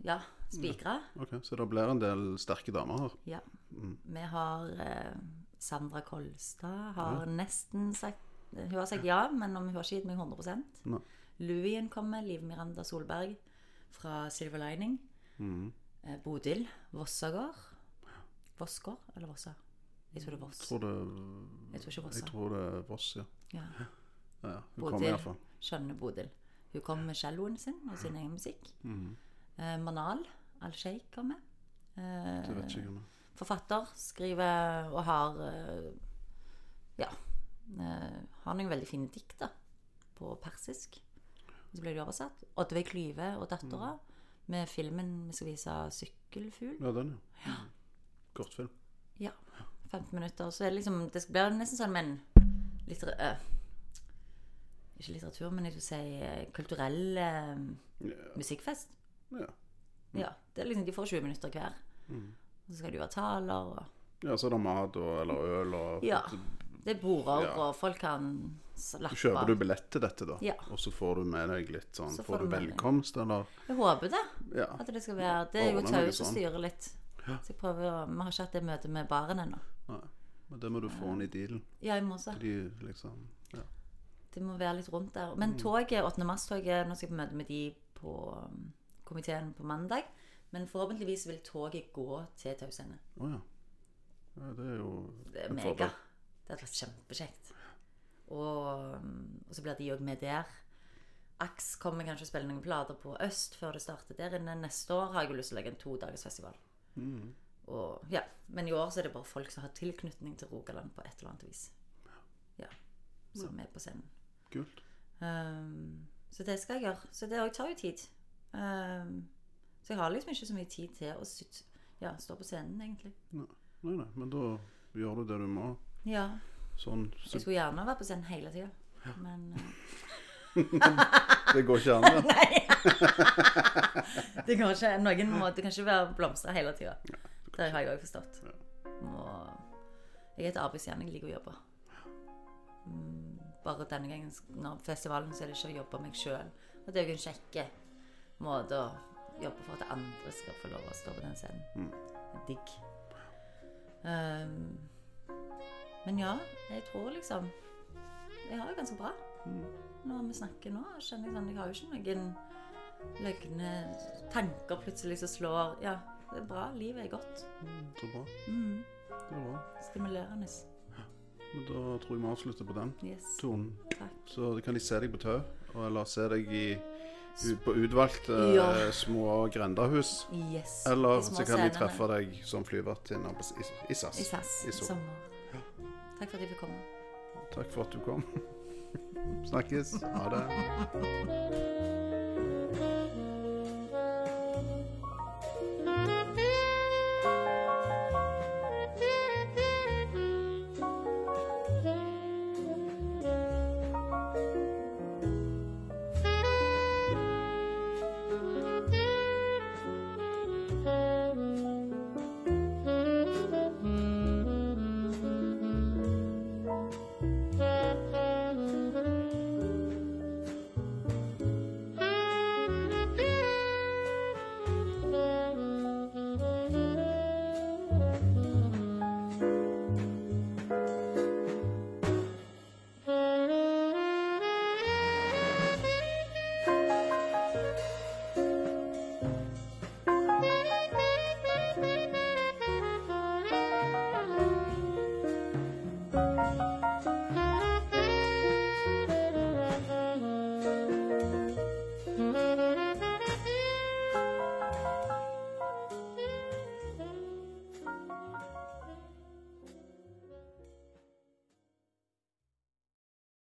ja, spikra. Ok, Så det blir en del sterke damer her. Ja. Vi har eh, Sandra Kolstad har nesten sagt Hun har sagt ja, men om hun har ikke gitt meg 100 Nei. Louien kommer. Liv Miranda Solberg fra Silver Lining. Mm. Eh, Bodil Vossagård. Vossgård eller Vossa? Jeg tror det er Voss. Tror det, Jeg tror ikke jeg tror det er Voss, ja. Ja. ja, ja. Hun kommer Bodil. iallfall. Skjønner Bodil. Hun kommer med celloen sin og sin egen musikk. Mhm. Eh, Manal Al-Sheikh kommer. Eh, forfatter, skriver og har eh, Ja. eh, har noen veldig fine dikt da, på persisk. Så ble det oversatt. Oddveig Klyve og dattera med filmen vi skal vise 'Sykkelfugl'. Ja, den, ja. Kortfilm. Ja. 15 minutter. Så er det liksom Det blir nesten sånn, men litter, Øh, Ikke litteratur, men jeg vil si kulturell øh, Ja. musikkfest. Ja. Ja. Det er liksom, de får 20 minutter hver. Og så skal de jo ha taler og Ja, så er det mat og, eller øl og Ja. Det er border, Ja. og folk kan slappe Kjøper du billett til dette, da? Ja. Og så får du med deg litt sånn Så Får får du velkomst, eller? Jeg håper det. Ja. At det skal være Det er jo Tau som sånn. styrer litt. Så jeg prøver å Vi har ikke hatt det møtet med baren ennå. Nei. Men det må du få inn i dealen. Ja, jeg må også. De liksom Ja. Det må være litt rundt der. Men toget, 8. mars-toget Nå skal jeg på møte med de på um, komiteen på mandag. Men forhåpentligvis vil toget gå til Tausende. Å ja. ja. Det er jo Det er mega. Det hadde vært kjempekjekt. Og, um, og så blir de òg med der. Aks kommer kanskje å spille noen plater på Øst før det starter der inne. Neste år har jeg jo lyst til å legge en todagersfestival. Mm. Og, ja. Men i år så er det bare folk som har tilknytning til Rogaland på et eller annet vis. Ja. Som er på scenen. Kult. Um, så det skal jeg gjøre. Så det òg tar jo tid. Um, så jeg har liksom ikke så mye tid til å ja, stå på scenen, egentlig. Nei, nei, nei, men da gjør du det du må. Ja. Sånn. Så Jeg skulle gjerne vært på scenen hele tida. Men uh, (laughs) det går ikke an, det. (laughs) (laughs) det går ikke. Noen må, det kan ikke være blomstre hele tida. Det har jeg òg forstått. og jeg er et arbeidsjern. Jeg liker å jobbe. Mm, bare denne gangen når festivalen så er det ikke å jobbe meg sjøl. Og det er jo en kjekk måte å jobbe for at andre skal få lov å stå på den scenen. Digg. Um, men ja, jeg tror liksom Jeg har det ganske bra. Når vi snakker nå, kjenner jeg sånn Jeg har jo ikke noen løgne tanker plutselig som slår Ja, det er bra. Livet er godt. Så bra. Mm, Det er bra. stimulerende. Men da tror jeg vi avslutter på den Yes. tonen. Takk. Så kan de se deg på Tau, eller se deg i, ut på utvalgte Ja. eh, små grendahus. Yes. Eller så kan de treffe deg som flyvertinne i, i SAS. I SAS I sommer. Takk for at jeg fikk komme. Takk for at du kom. (laughs) Snakkes. Ha det. (laughs)